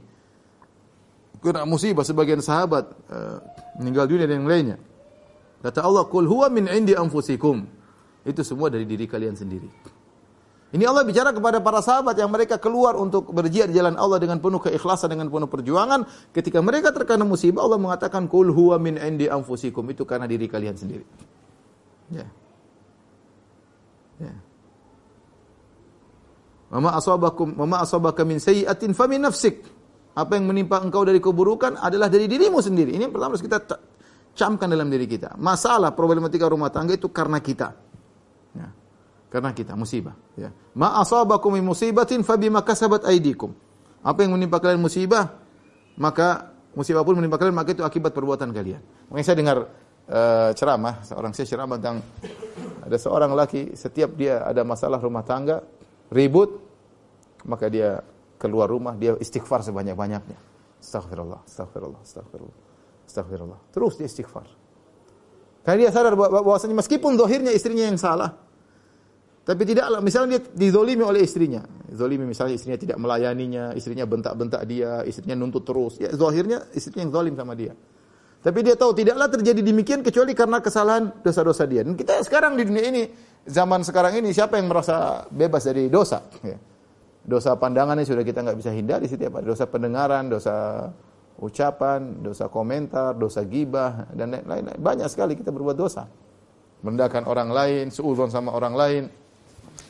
Kena musibah sebagian sahabat uh, meninggal dunia dan yang lainnya. Kata Allah, "Qul huwa min indi anfusikum." Itu semua dari diri kalian sendiri. Ini Allah bicara kepada para sahabat yang mereka keluar untuk berjihad di jalan Allah dengan penuh keikhlasan, dengan penuh perjuangan. Ketika mereka terkena musibah, Allah mengatakan, Kul huwa min indi anfusikum. Itu karena diri kalian sendiri. Ya. Ya. Mama asabakum, mama asabaka min sayyi'atin fa min nafsik. Apa yang menimpa engkau dari keburukan adalah dari dirimu sendiri. Ini yang pertama harus kita camkan dalam diri kita. Masalah problematika rumah tangga itu karena kita. Ya. Karena kita musibah. Ya. Ma asabakum min musibatin fabima kasabat aydikum. Apa yang menimpa kalian musibah, maka musibah pun menimpa kalian, maka itu akibat perbuatan kalian. Mungkin saya dengar uh, ceramah, seorang saya ceramah tentang ada seorang laki setiap dia ada masalah rumah tangga, ribut, maka dia keluar rumah, dia istighfar sebanyak-banyaknya. Astagfirullah, astagfirullah, astagfirullah, astagfirullah. Terus dia istighfar. Karena dia sadar bahwasanya meskipun dohirnya istrinya yang salah, tapi tidaklah, misalnya dia dizolimi oleh istrinya. Zolimi misalnya istrinya tidak melayaninya, istrinya bentak-bentak dia, istrinya nuntut terus. Ya, zahirnya istrinya yang zolim sama dia. Tapi dia tahu tidaklah terjadi demikian kecuali karena kesalahan dosa-dosa dia. Dan kita sekarang di dunia ini, zaman sekarang ini, siapa yang merasa bebas dari dosa? Ya. Dosa pandangannya sudah kita nggak bisa hindari setiap hari. Dosa pendengaran, dosa ucapan, dosa komentar, dosa gibah, dan lain-lain. Banyak sekali kita berbuat dosa. Merendahkan orang lain, seuzon sama orang lain,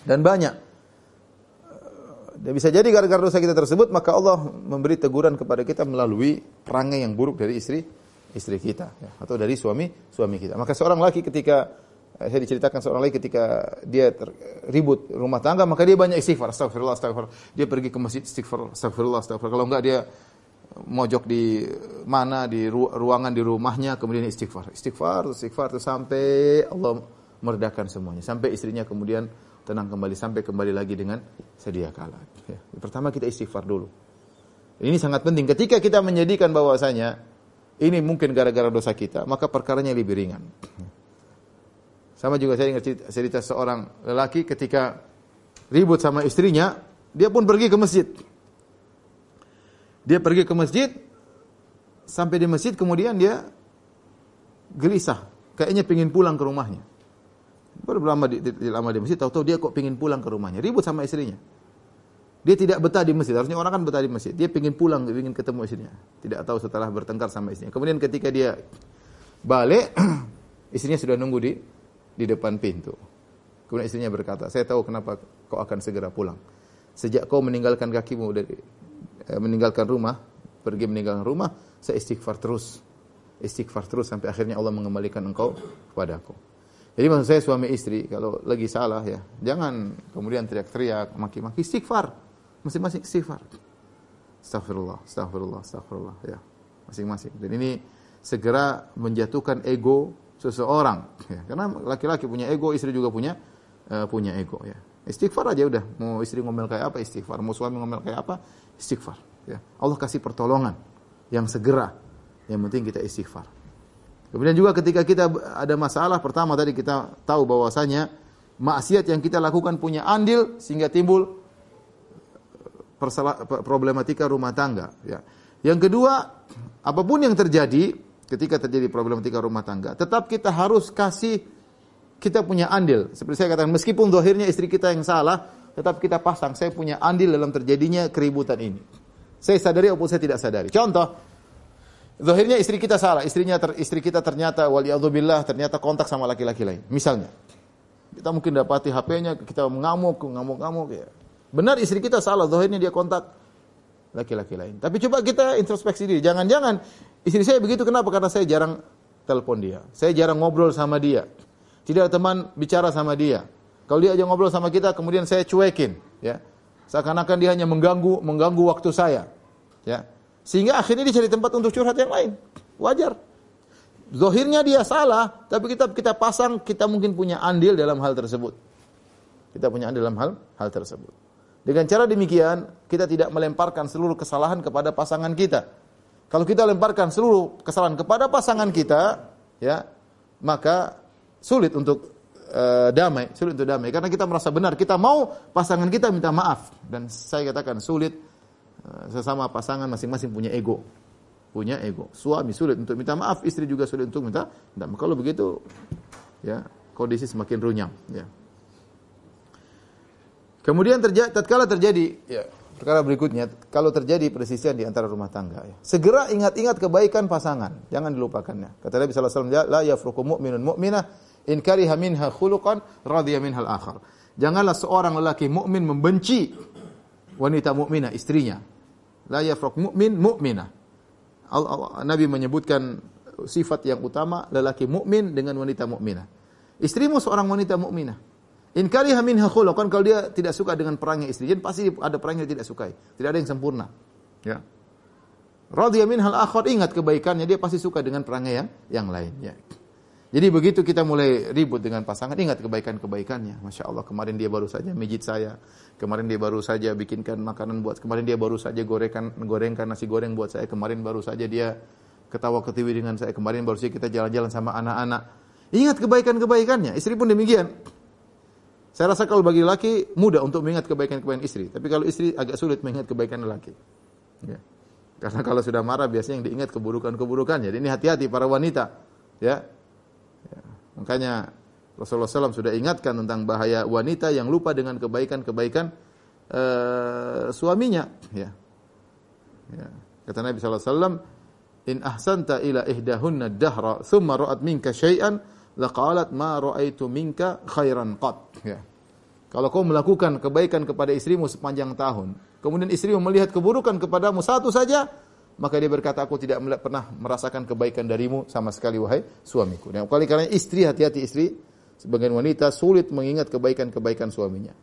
dan banyak. Dan bisa jadi gara-gara dosa kita tersebut maka Allah memberi teguran kepada kita melalui perangai yang buruk dari istri istri kita ya, atau dari suami suami kita. Maka seorang laki ketika eh, saya diceritakan seorang laki ketika dia ter, ribut rumah tangga maka dia banyak istighfar astagfirullah astagfirullah. Dia pergi ke masjid istighfar astagfirullah astagfirullah. Kalau enggak dia mojok di mana di ruangan di rumahnya kemudian istighfar. Istighfar, istighfar itu sampai Allah meredakan semuanya. Sampai istrinya kemudian tenang kembali sampai kembali lagi dengan sedia kala. Ya. Pertama kita istighfar dulu. Ini sangat penting. Ketika kita menjadikan bahwasanya ini mungkin gara-gara dosa kita, maka perkaranya lebih ringan. Sama juga saya ingat cerita, seorang lelaki ketika ribut sama istrinya, dia pun pergi ke masjid. Dia pergi ke masjid, sampai di masjid kemudian dia gelisah, kayaknya pingin pulang ke rumahnya. Baru lama di, di, lama di masjid, tahu-tahu dia kok pingin pulang ke rumahnya, ribut sama istrinya. Dia tidak betah di masjid. Harusnya orang kan betah di masjid. Dia ingin pulang, ingin ketemu istrinya. Tidak tahu setelah bertengkar sama istrinya. Kemudian ketika dia balik, istrinya sudah nunggu di di depan pintu. Kemudian istrinya berkata, saya tahu kenapa kau akan segera pulang. Sejak kau meninggalkan kakimu dari eh, meninggalkan rumah, pergi meninggalkan rumah, saya istighfar terus. Istighfar terus sampai akhirnya Allah mengembalikan engkau kepada aku. Jadi maksud saya suami istri kalau lagi salah ya, jangan kemudian teriak-teriak, maki-maki, istighfar. Masing-masing istighfar. Astagfirullah, astagfirullah, astagfirullah. Ya, masing-masing. Dan ini segera menjatuhkan ego seseorang. Ya, karena laki-laki punya ego, istri juga punya uh, punya ego. Ya. Istighfar aja udah. Mau istri ngomel kayak apa, istighfar. Mau suami ngomel kayak apa, istighfar. Ya. Allah kasih pertolongan yang segera. Yang penting kita istighfar. Kemudian juga ketika kita ada masalah, pertama tadi kita tahu bahwasanya maksiat yang kita lakukan punya andil sehingga timbul problematika rumah tangga. Ya. Yang kedua, apa pun yang terjadi ketika terjadi problematika rumah tangga, tetap kita harus kasih kita punya andil. Seperti saya katakan, meskipun dohirnya istri kita yang salah, tetap kita pasang. Saya punya andil dalam terjadinya keributan ini. Saya sadari ataupun saya tidak sadari. Contoh, dohirnya istri kita salah, istrinya ter, istri kita ternyata waliyadubillah ternyata kontak sama laki-laki lain. Misalnya, kita mungkin dapati HP-nya, kita mengamuk, ngamuk-ngamuk, ya. Benar istri kita salah, zahirnya dia kontak laki-laki lain. Tapi coba kita introspeksi diri. Jangan-jangan istri saya begitu kenapa? Karena saya jarang telepon dia. Saya jarang ngobrol sama dia. Tidak ada teman bicara sama dia. Kalau dia aja ngobrol sama kita, kemudian saya cuekin, ya. Seakan-akan dia hanya mengganggu mengganggu waktu saya, ya. Sehingga akhirnya dia cari tempat untuk curhat yang lain. Wajar. Zohirnya dia salah, tapi kita kita pasang, kita mungkin punya andil dalam hal tersebut. Kita punya andil dalam hal hal tersebut. Dengan cara demikian, kita tidak melemparkan seluruh kesalahan kepada pasangan kita. Kalau kita lemparkan seluruh kesalahan kepada pasangan kita, ya, maka sulit untuk uh, damai, sulit untuk damai karena kita merasa benar, kita mau pasangan kita minta maaf dan saya katakan sulit uh, sesama pasangan masing-masing punya ego. Punya ego. Suami sulit untuk minta maaf, istri juga sulit untuk minta. maaf. Kalau begitu ya, kondisi semakin runyam, ya. Kemudian terjadi tatkala terjadi ya, perkara berikutnya, kalau terjadi persisian di antara rumah tangga ya. Segera ingat-ingat kebaikan pasangan, jangan dilupakannya. Kata Nabi sallallahu alaihi wasallam, la yafruqu mu'minun mu'minah in kariha minha khuluqan radiya minhal akhar. Janganlah seorang lelaki mukmin membenci wanita mukminah istrinya. La yafruq mu'min mu'minah. Nabi menyebutkan sifat yang utama lelaki mukmin dengan wanita mukminah. Istrimu seorang wanita mukminah. In kariha minha khuluqan kalau dia tidak suka dengan perangnya istri, jadi pasti ada perang yang tidak sukai. Tidak ada yang sempurna. Ya. Radhiya minhal akhar ingat kebaikannya, dia pasti suka dengan perangnya yang yang lain, ya. Jadi begitu kita mulai ribut dengan pasangan, ingat kebaikan-kebaikannya. Masya Allah, kemarin dia baru saja mijit saya. Kemarin dia baru saja bikinkan makanan buat, kemarin dia baru saja gorengkan, gorengkan nasi goreng buat saya. Kemarin baru saja dia ketawa ketiwi dengan saya. Kemarin baru saja kita jalan-jalan sama anak-anak. Ingat kebaikan-kebaikannya. Istri pun demikian. Saya rasa kalau bagi laki mudah untuk mengingat kebaikan-kebaikan istri, tapi kalau istri agak sulit mengingat kebaikan laki. Ya. Karena kalau sudah marah biasanya yang diingat keburukan-keburukannya. Jadi ini hati-hati para wanita, ya. ya. Makanya Rasulullah SAW sudah ingatkan tentang bahaya wanita yang lupa dengan kebaikan-kebaikan uh, suaminya. Ya. Ya. Kata Nabi SAW, In ahsanta ila ihdahunna dahra, thumma ra'at minka syai'an, laqalat ma ra'aitu minka khairan qat. Ya. Kalau kau melakukan kebaikan kepada istrimu sepanjang tahun, kemudian istrimu melihat keburukan kepadamu satu saja, maka dia berkata aku tidak pernah merasakan kebaikan darimu sama sekali wahai suamiku. Dan kali karena istri hati-hati istri, sebagian wanita sulit mengingat kebaikan-kebaikan suaminya.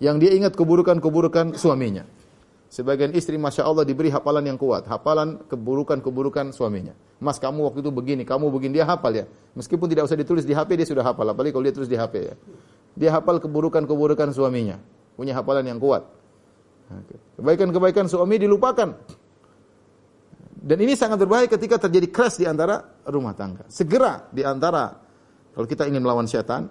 Yang dia ingat keburukan-keburukan suaminya. Sebagian istri Masya Allah diberi hafalan yang kuat. Hafalan keburukan-keburukan suaminya. Mas kamu waktu itu begini, kamu begini. Dia hafal ya. Meskipun tidak usah ditulis di HP, dia sudah hafal. Apalagi kalau dia tulis di HP ya. Dia hafal keburukan-keburukan suaminya. Punya hafalan yang kuat. Kebaikan-kebaikan suami dilupakan. Dan ini sangat berbahaya ketika terjadi crash di antara rumah tangga. Segera di antara kalau kita ingin melawan setan,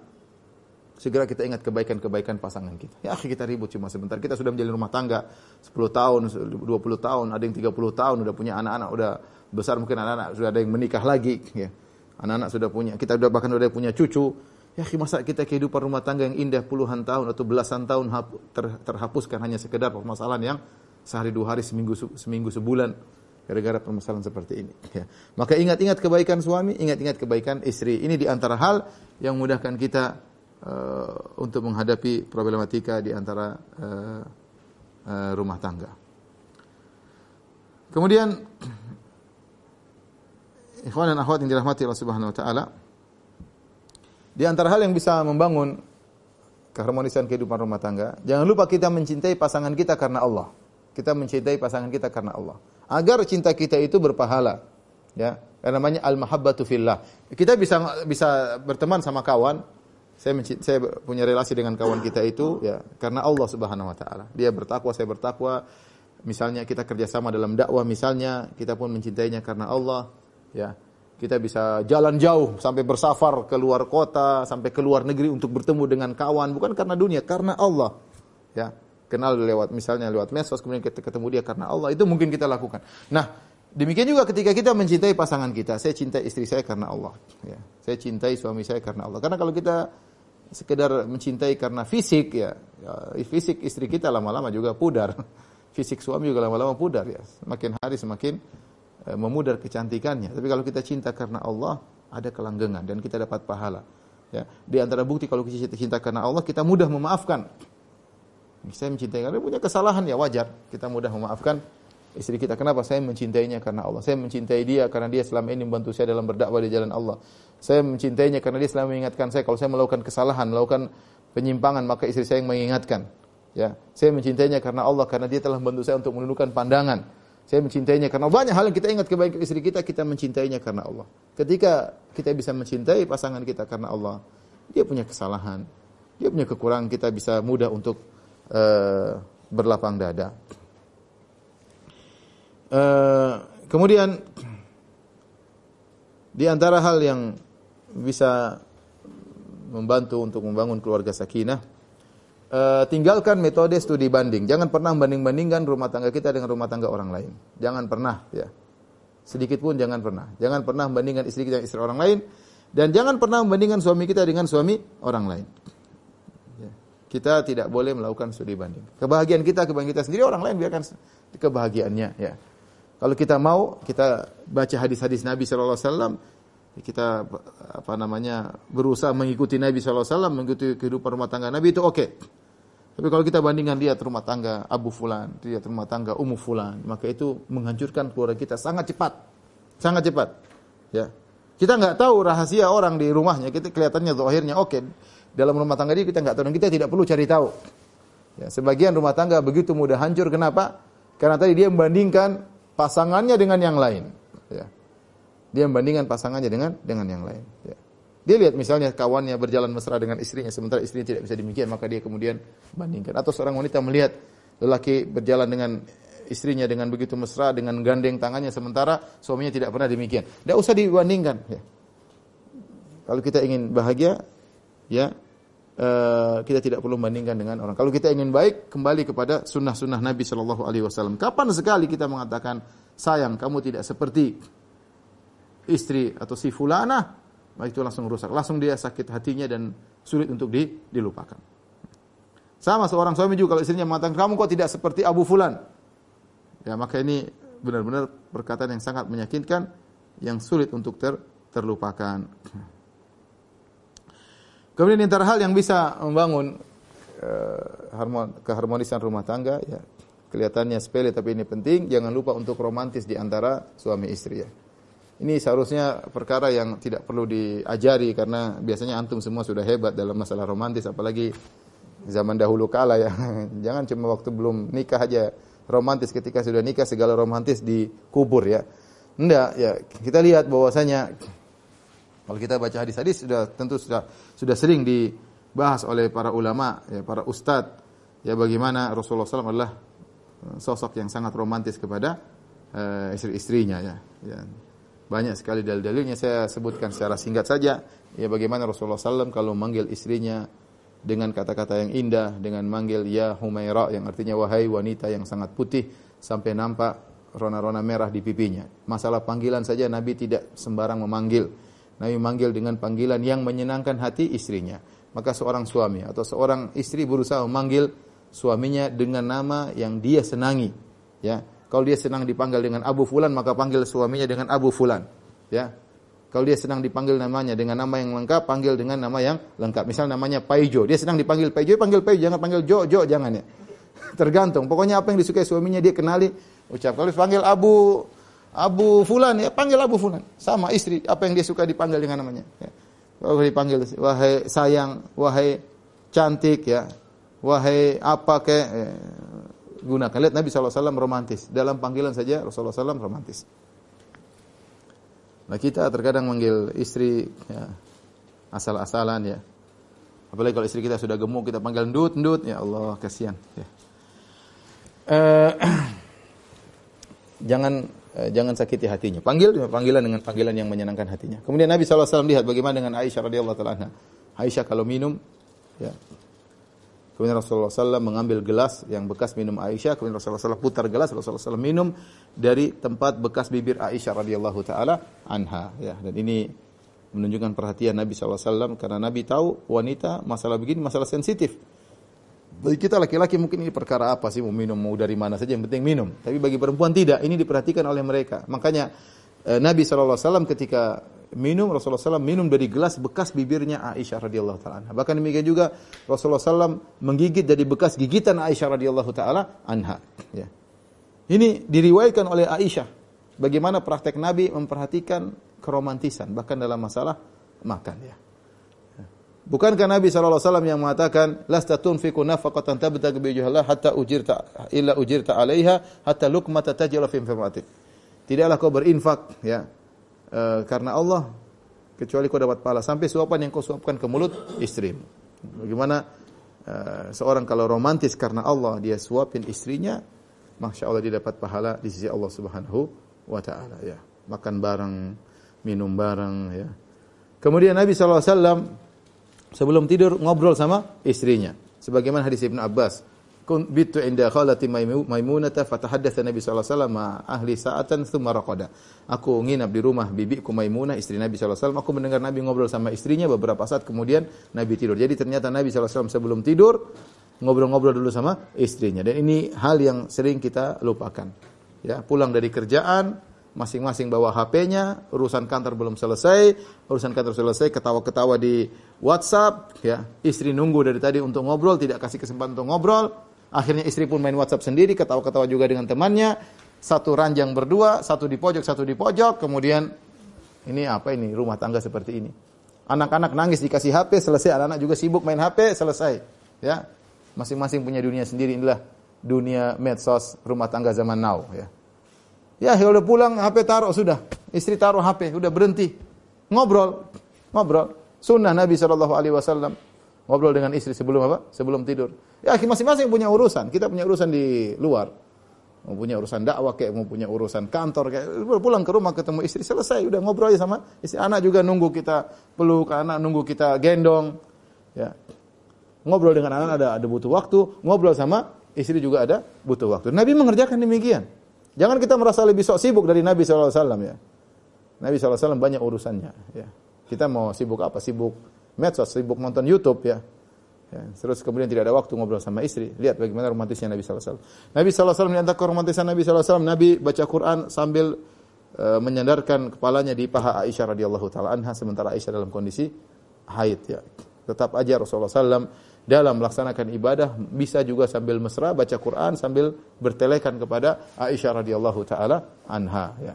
segera kita ingat kebaikan-kebaikan pasangan kita. Ya, kita ribut cuma sebentar. Kita sudah menjalin rumah tangga 10 tahun, 20 tahun, ada yang 30 tahun, udah punya anak-anak, udah besar mungkin anak-anak, sudah ada yang menikah lagi, ya. Anak-anak sudah punya, kita sudah bahkan sudah punya cucu. Ya, masa kita kehidupan rumah tangga yang indah puluhan tahun atau belasan tahun ter, terhapuskan hanya sekedar permasalahan yang sehari dua hari seminggu seminggu sebulan gara-gara permasalahan seperti ini. Ya. Maka ingat-ingat kebaikan suami, ingat-ingat kebaikan istri. Ini di antara hal yang memudahkan kita uh, untuk menghadapi problematika di antara uh, uh, rumah tangga. Kemudian ikhwan dan akhwat yang dirahmati Allah Subhanahu wa taala, di antara hal yang bisa membangun keharmonisan kehidupan rumah tangga, jangan lupa kita mencintai pasangan kita karena Allah. Kita mencintai pasangan kita karena Allah. Agar cinta kita itu berpahala. Ya, yang namanya al-mahabbatu fillah. Kita bisa bisa berteman sama kawan, saya saya punya relasi dengan kawan kita itu ya karena Allah Subhanahu wa taala. Dia bertakwa, saya bertakwa. Misalnya kita kerjasama dalam dakwah misalnya, kita pun mencintainya karena Allah, ya. Kita bisa jalan jauh sampai bersafar ke luar kota, sampai ke luar negeri untuk bertemu dengan kawan bukan karena dunia, karena Allah. Ya, kenal lewat misalnya lewat medsos kemudian kita ketemu dia karena Allah. Itu mungkin kita lakukan. Nah, demikian juga ketika kita mencintai pasangan kita. Saya cintai istri saya karena Allah, ya. Saya cintai suami saya karena Allah. Karena kalau kita sekedar mencintai karena fisik ya, ya fisik istri kita lama-lama juga pudar. Fisik suami juga lama-lama pudar ya. Semakin hari semakin Eh, memudar kecantikannya. Tapi kalau kita cinta karena Allah, ada kelanggengan dan kita dapat pahala. Ya. Di antara bukti kalau kita cinta karena Allah, kita mudah memaafkan. Saya mencintai karena punya kesalahan ya wajar. Kita mudah memaafkan istri kita. Kenapa? Saya mencintainya karena Allah. Saya mencintai dia karena dia selama ini membantu saya dalam berdakwah di jalan Allah. Saya mencintainya karena dia selalu mengingatkan saya kalau saya melakukan kesalahan, melakukan penyimpangan, maka istri saya yang mengingatkan. Ya, saya mencintainya karena Allah karena dia telah membantu saya untuk menundukkan pandangan. Saya mencintainya karena banyak hal yang kita ingat kebaikan istri kita, kita mencintainya karena Allah. Ketika kita bisa mencintai pasangan kita karena Allah, dia punya kesalahan, dia punya kekurangan, kita bisa mudah untuk uh, berlapang dada. Uh, kemudian di antara hal yang bisa membantu untuk membangun keluarga sakinah uh, tinggalkan metode studi banding. Jangan pernah banding-bandingkan rumah tangga kita dengan rumah tangga orang lain. Jangan pernah, ya. Sedikit pun jangan pernah. Jangan pernah membandingkan istri kita dengan istri orang lain dan jangan pernah membandingkan suami kita dengan suami orang lain. Ya. Kita tidak boleh melakukan studi banding. Kebahagiaan kita, kebahagiaan kita sendiri orang lain biarkan kebahagiaannya, ya. Kalau kita mau, kita baca hadis-hadis Nabi wasallam, kita apa namanya berusaha mengikuti Nabi wasallam, mengikuti kehidupan rumah tangga Nabi itu oke. Okay. Tapi kalau kita bandingkan dia rumah tangga Abu Fulan, dia rumah tangga Ummu Fulan, maka itu menghancurkan keluarga kita sangat cepat. Sangat cepat. Ya. Kita nggak tahu rahasia orang di rumahnya, kita kelihatannya zahirnya oke. Okay. Dalam rumah tangga dia kita nggak tahu dan kita tidak perlu cari tahu. Ya, sebagian rumah tangga begitu mudah hancur kenapa? Karena tadi dia membandingkan pasangannya dengan yang lain. Ya. Dia membandingkan pasangannya dengan dengan yang lain. Ya. Dia lihat misalnya kawannya berjalan mesra dengan istrinya, sementara istrinya tidak bisa demikian, maka dia kemudian bandingkan. Atau seorang wanita melihat lelaki berjalan dengan istrinya dengan begitu mesra, dengan gandeng tangannya, sementara suaminya tidak pernah demikian. Tidak usah dibandingkan. Ya. Kalau kita ingin bahagia, ya uh, kita tidak perlu membandingkan dengan orang. Kalau kita ingin baik, kembali kepada sunnah-sunnah Nabi Shallallahu Alaihi Wasallam. Kapan sekali kita mengatakan sayang, kamu tidak seperti istri atau si fulana, maka itu langsung rusak. Langsung dia sakit hatinya dan sulit untuk di, dilupakan. Sama seorang suami juga kalau istrinya mengatakan, kamu kok tidak seperti Abu Fulan. Ya, maka ini benar-benar perkataan yang sangat menyakitkan, yang sulit untuk ter, terlupakan. Kemudian antara hal yang bisa membangun uh, keharmonisan rumah tangga, ya kelihatannya sepele tapi ini penting. Jangan lupa untuk romantis di antara suami istri ya. Ini seharusnya perkara yang tidak perlu diajari karena biasanya antum semua sudah hebat dalam masalah romantis apalagi zaman dahulu kala ya. Jangan cuma waktu belum nikah aja romantis ketika sudah nikah segala romantis dikubur ya. Enggak ya, kita lihat bahwasanya kalau kita baca hadis-hadis sudah tentu sudah sudah sering dibahas oleh para ulama ya, para ustadz ya bagaimana Rasulullah SAW adalah sosok yang sangat romantis kepada uh, istri-istrinya ya. ya. Banyak sekali dalil-dalilnya saya sebutkan secara singkat saja. Ya bagaimana Rasulullah SAW kalau manggil istrinya dengan kata-kata yang indah, dengan manggil ya Humaira yang artinya wahai wanita yang sangat putih sampai nampak rona-rona merah di pipinya. Masalah panggilan saja Nabi tidak sembarang memanggil. Nabi manggil dengan panggilan yang menyenangkan hati istrinya. Maka seorang suami atau seorang istri berusaha memanggil suaminya dengan nama yang dia senangi. Ya, kalau dia senang dipanggil dengan Abu Fulan, maka panggil suaminya dengan Abu Fulan. Ya, kalau dia senang dipanggil namanya dengan nama yang lengkap, panggil dengan nama yang lengkap. Misal namanya Paijo, dia senang dipanggil Paijo, panggil Paijo, jangan panggil Jo, Jo jangan ya. Tergantung. Pokoknya apa yang disukai suaminya dia kenali, ucap. Kalau panggil Abu Abu Fulan ya panggil Abu Fulan. Sama istri, apa yang dia suka dipanggil dengan namanya. Ya. Dipanggil wahai sayang, wahai cantik ya, wahai apa ke eh, gunakan. Lihat Nabi SAW romantis. Dalam panggilan saja Rasulullah SAW romantis. Nah kita terkadang manggil istri ya, asal-asalan ya. Apalagi kalau istri kita sudah gemuk, kita panggil ndut, ndut. Ya Allah, kasihan. Ya. Uh, jangan jangan sakiti hatinya. Panggil panggilan dengan panggilan yang menyenangkan hatinya. Kemudian Nabi SAW lihat bagaimana dengan Aisyah radhiyallahu taala Aisyah kalau minum ya. Kemudian Rasulullah SAW mengambil gelas yang bekas minum Aisyah, kemudian Rasulullah SAW putar gelas, Rasulullah SAW minum dari tempat bekas bibir Aisyah radhiyallahu taala anha ya. Dan ini menunjukkan perhatian Nabi SAW karena Nabi tahu wanita masalah begini masalah sensitif. Bagi kita laki-laki mungkin ini perkara apa sih mau minum mau dari mana saja yang penting minum. Tapi bagi perempuan tidak. Ini diperhatikan oleh mereka. Makanya eh, Nabi SAW ketika minum Rasulullah SAW minum dari gelas bekas bibirnya Aisyah radhiyallahu taala. Bahkan demikian juga Rasulullah SAW menggigit dari bekas gigitan Aisyah radhiyallahu taala anha. Ya. Ini diriwayatkan oleh Aisyah bagaimana praktek Nabi memperhatikan keromantisan bahkan dalam masalah makan ya. Bukankah Nabi SAW yang mengatakan lasta tunfiqu nafaqatan tabtaghi bi wajhillah hatta ujirta illa ujirta 'alaiha hatta luqmata tajla fi infamatik. Tidaklah kau berinfak ya e, karena Allah kecuali kau dapat pahala sampai suapan yang kau suapkan ke mulut istrimu. Bagaimana e, seorang kalau romantis karena Allah dia suapin istrinya, masya Allah dia dapat pahala di sisi Allah Subhanahu wa taala ya. Makan bareng, minum bareng ya. Kemudian Nabi SAW sebelum tidur ngobrol sama istrinya. Sebagaimana hadis Ibnu Abbas, kun bitu inda khalati maimunata fatahaddatsa Nabi sallallahu alaihi wasallam ahli sa'atan tsumma raqada. Aku nginap di rumah bibiku Maimunah istri Nabi sallallahu alaihi wasallam. Aku mendengar Nabi ngobrol sama istrinya beberapa saat kemudian Nabi tidur. Jadi ternyata Nabi sallallahu alaihi wasallam sebelum tidur ngobrol-ngobrol dulu sama istrinya. Dan ini hal yang sering kita lupakan. Ya, pulang dari kerjaan masing-masing bawa HP-nya, urusan kantor belum selesai, urusan kantor selesai, ketawa-ketawa di WhatsApp, ya. Istri nunggu dari tadi untuk ngobrol, tidak kasih kesempatan untuk ngobrol. Akhirnya istri pun main WhatsApp sendiri, ketawa-ketawa juga dengan temannya. Satu ranjang berdua, satu di pojok, satu di pojok. Kemudian ini apa ini rumah tangga seperti ini. Anak-anak nangis dikasih HP, selesai. Anak-anak juga sibuk main HP, selesai. Ya, masing-masing punya dunia sendiri. Inilah dunia medsos rumah tangga zaman now. Ya. Ya, udah pulang HP taruh sudah. Istri taruh HP, udah berhenti. Ngobrol, ngobrol. Sunnah Nabi Shallallahu Alaihi Wasallam ngobrol dengan istri sebelum apa? Sebelum tidur. Ya, masing-masing punya urusan. Kita punya urusan di luar. Mau punya urusan dakwah kayak mau punya urusan kantor kayak pulang ke rumah ketemu istri selesai udah ngobrol aja sama istri anak juga nunggu kita peluk anak nunggu kita gendong ya ngobrol dengan anak ada ada butuh waktu ngobrol sama istri juga ada butuh waktu Nabi mengerjakan demikian Jangan kita merasa lebih sok sibuk dari Nabi SAW ya. Nabi SAW banyak urusannya. Ya. Kita mau sibuk apa? Sibuk medsos, sibuk nonton YouTube ya. ya. Terus kemudian tidak ada waktu ngobrol sama istri. Lihat bagaimana romantisnya Nabi SAW. Nabi SAW menyatakan keromantisan Nabi SAW. Nabi baca Quran sambil uh, menyandarkan kepalanya di paha Aisyah radhiyallahu taala anha sementara Aisyah dalam kondisi haid ya. Tetap aja Rasulullah SAW dalam melaksanakan ibadah bisa juga sambil mesra baca Quran sambil bertelekan kepada Aisyah radhiyallahu taala anha ya.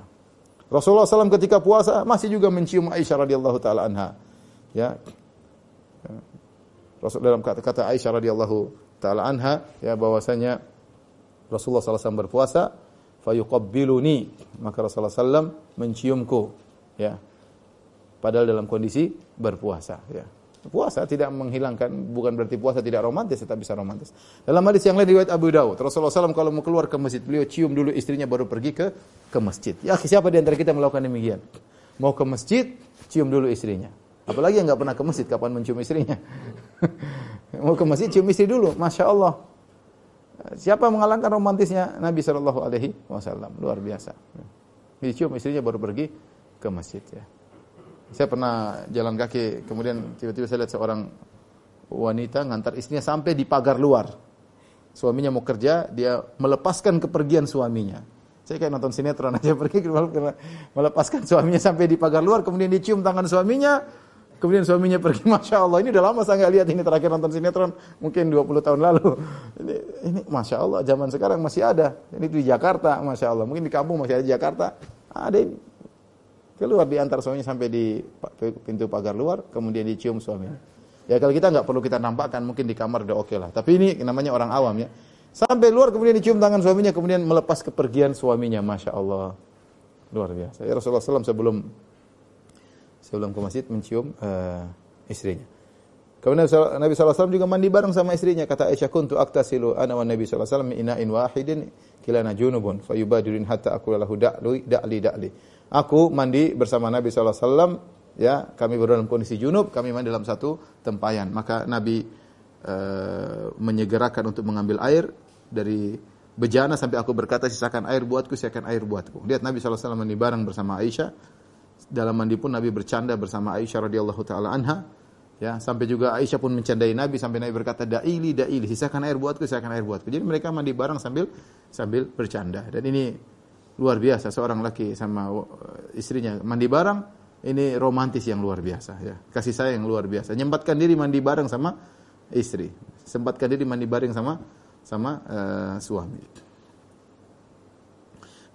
Rasulullah SAW ketika puasa masih juga mencium Aisyah radhiyallahu taala anha. Ya. Rasul dalam kata-kata Aisyah radhiyallahu taala anha ya bahwasanya Rasulullah SAW berpuasa fayuqabbiluni maka Rasulullah SAW menciumku ya padahal dalam kondisi berpuasa ya Puasa tidak menghilangkan, bukan berarti puasa tidak romantis, tetap bisa romantis. Dalam hadis yang lain riwayat Abu Dawud, Rasulullah SAW kalau mau keluar ke masjid, beliau cium dulu istrinya baru pergi ke ke masjid. Ya siapa di antara kita melakukan demikian? Mau ke masjid, cium dulu istrinya. Apalagi yang nggak pernah ke masjid, kapan mencium istrinya? mau ke masjid, cium istri dulu, masya Allah. Siapa mengalahkan romantisnya Nabi Shallallahu Alaihi Wasallam? Luar biasa. Dicium istrinya baru pergi ke masjid ya. Saya pernah jalan kaki, kemudian tiba-tiba saya lihat seorang wanita ngantar istrinya sampai di pagar luar. Suaminya mau kerja, dia melepaskan kepergian suaminya. Saya kayak nonton sinetron aja pergi melepaskan suaminya sampai di pagar luar, kemudian dicium tangan suaminya, kemudian suaminya pergi. Masya Allah, ini udah lama saya nggak lihat ini terakhir nonton sinetron, mungkin 20 tahun lalu. Ini, ini Masya Allah, zaman sekarang masih ada. Ini di Jakarta, Masya Allah. Mungkin di kampung masih ada di Jakarta. Ada ini keluar di antar suaminya sampai di pintu pagar luar, kemudian dicium suaminya. Ya kalau kita nggak perlu kita nampakkan, mungkin di kamar udah oke okay lah. Tapi ini namanya orang awam ya. Sampai luar kemudian dicium tangan suaminya, kemudian melepas kepergian suaminya, masya Allah, luar biasa. Ya Rasulullah SAW sebelum sebelum ke masjid mencium uh, istrinya. Kemudian Nabi SAW juga mandi bareng sama istrinya. Kata Aisyah, kuntu aktasilu ana wa Nabi SAW ina'in wahidin kilana junubun fayubadirin hatta aku lahu da'li da'li da'li. Aku mandi bersama Nabi SAW, ya kami berada dalam kondisi junub, kami mandi dalam satu tempayan. Maka Nabi uh, menyegerakan untuk mengambil air dari bejana sampai aku berkata sisakan air buatku, sisakan air buatku. Lihat Nabi SAW mandi bareng bersama Aisyah. Dalam mandi pun Nabi bercanda bersama Aisyah radhiyallahu taala anha. Ya, sampai juga Aisyah pun mencandai Nabi sampai Nabi berkata daili daili sisakan air buatku sisakan air buatku. Jadi mereka mandi bareng sambil sambil bercanda. Dan ini luar biasa seorang laki sama uh, istrinya. Mandi bareng ini romantis yang luar biasa ya. Kasih sayang yang luar biasa. Nyempatkan diri mandi bareng sama istri. Sempatkan diri mandi bareng sama sama uh, suami.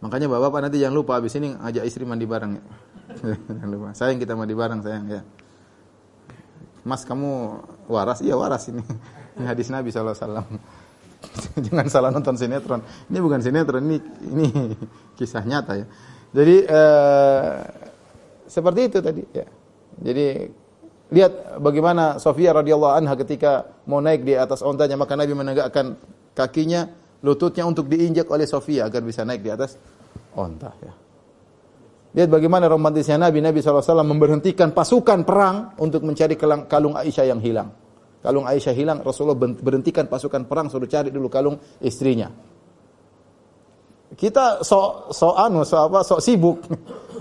Makanya bapak-bapak nanti jangan lupa habis ini ajak istri mandi bareng ya. Jangan lupa. Sayang kita mandi bareng sayang ya. Mas kamu waras? Iya waras ini. Ini hadis Nabi saw Jangan salah nonton sinetron. Ini bukan sinetron, ini ini kisah nyata ya. Jadi eh, seperti itu tadi ya. Jadi lihat bagaimana Sofia radhiyallahu anha ketika mau naik di atas ontanya maka Nabi menegakkan kakinya lututnya untuk diinjak oleh Sofia agar bisa naik di atas onta ya. Lihat bagaimana romantisnya Nabi. Nabi SAW memberhentikan pasukan perang untuk mencari kalung Aisyah yang hilang. Kalung Aisyah hilang, Rasulullah berhentikan pasukan perang suruh cari dulu kalung istrinya. Kita sok sok anu, sok apa? Sok sibuk.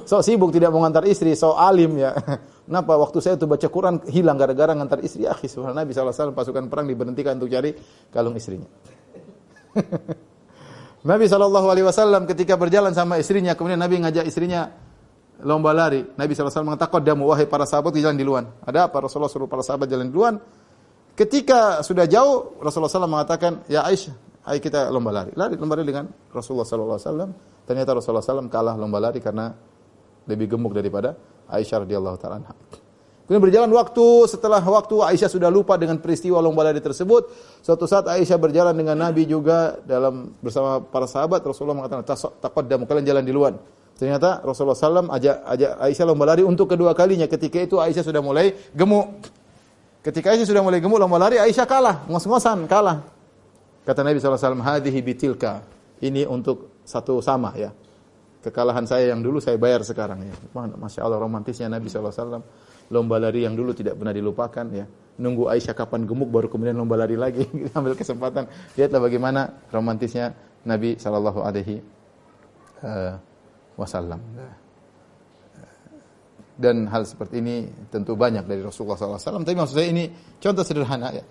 Sok sibuk tidak mengantar istri, sok alim ya. Kenapa waktu saya itu baca Quran hilang gara-gara ngantar istri? Akhi, subhanallah Nabi SAW pasukan perang diberhentikan untuk cari kalung istrinya. Nabi Wasallam ketika berjalan sama istrinya, kemudian Nabi ngajak istrinya lomba lari. Nabi SAW mengatakan, "Damu wahai para sahabat jalan di luar." Ada apa? Rasulullah suruh para sahabat jalan di luar. Ketika sudah jauh, Rasulullah SAW mengatakan, Ya Aisyah, ayo kita lomba lari. Lari lomba lari dengan Rasulullah SAW. Ternyata Rasulullah SAW kalah lomba lari karena lebih gemuk daripada Aisyah radhiyallahu taala Kemudian berjalan waktu, setelah waktu Aisyah sudah lupa dengan peristiwa lomba lari tersebut. Suatu saat Aisyah berjalan dengan Nabi juga dalam bersama para sahabat. Rasulullah mengatakan, "Taqaddam, kalian jalan di luar." Ternyata Rasulullah SAW ajak, ajak Aisyah lomba lari untuk kedua kalinya. Ketika itu Aisyah sudah mulai gemuk. Ketika Aisyah sudah mulai gemuk lomba lari, Aisyah kalah, ngos-ngosan kalah. Kata Nabi SAW, hadhihi bitilka. Ini untuk satu sama ya. Kekalahan saya yang dulu saya bayar sekarang ya. Masya Allah romantisnya Nabi SAW. Lomba lari yang dulu tidak pernah dilupakan ya. Nunggu Aisyah kapan gemuk baru kemudian lomba lari lagi. Ambil kesempatan. Lihatlah bagaimana romantisnya Nabi SAW. Alaihi uh, Wasallam dan hal seperti ini tentu banyak dari Rasulullah SAW. Tapi maksud saya ini contoh sederhana ya.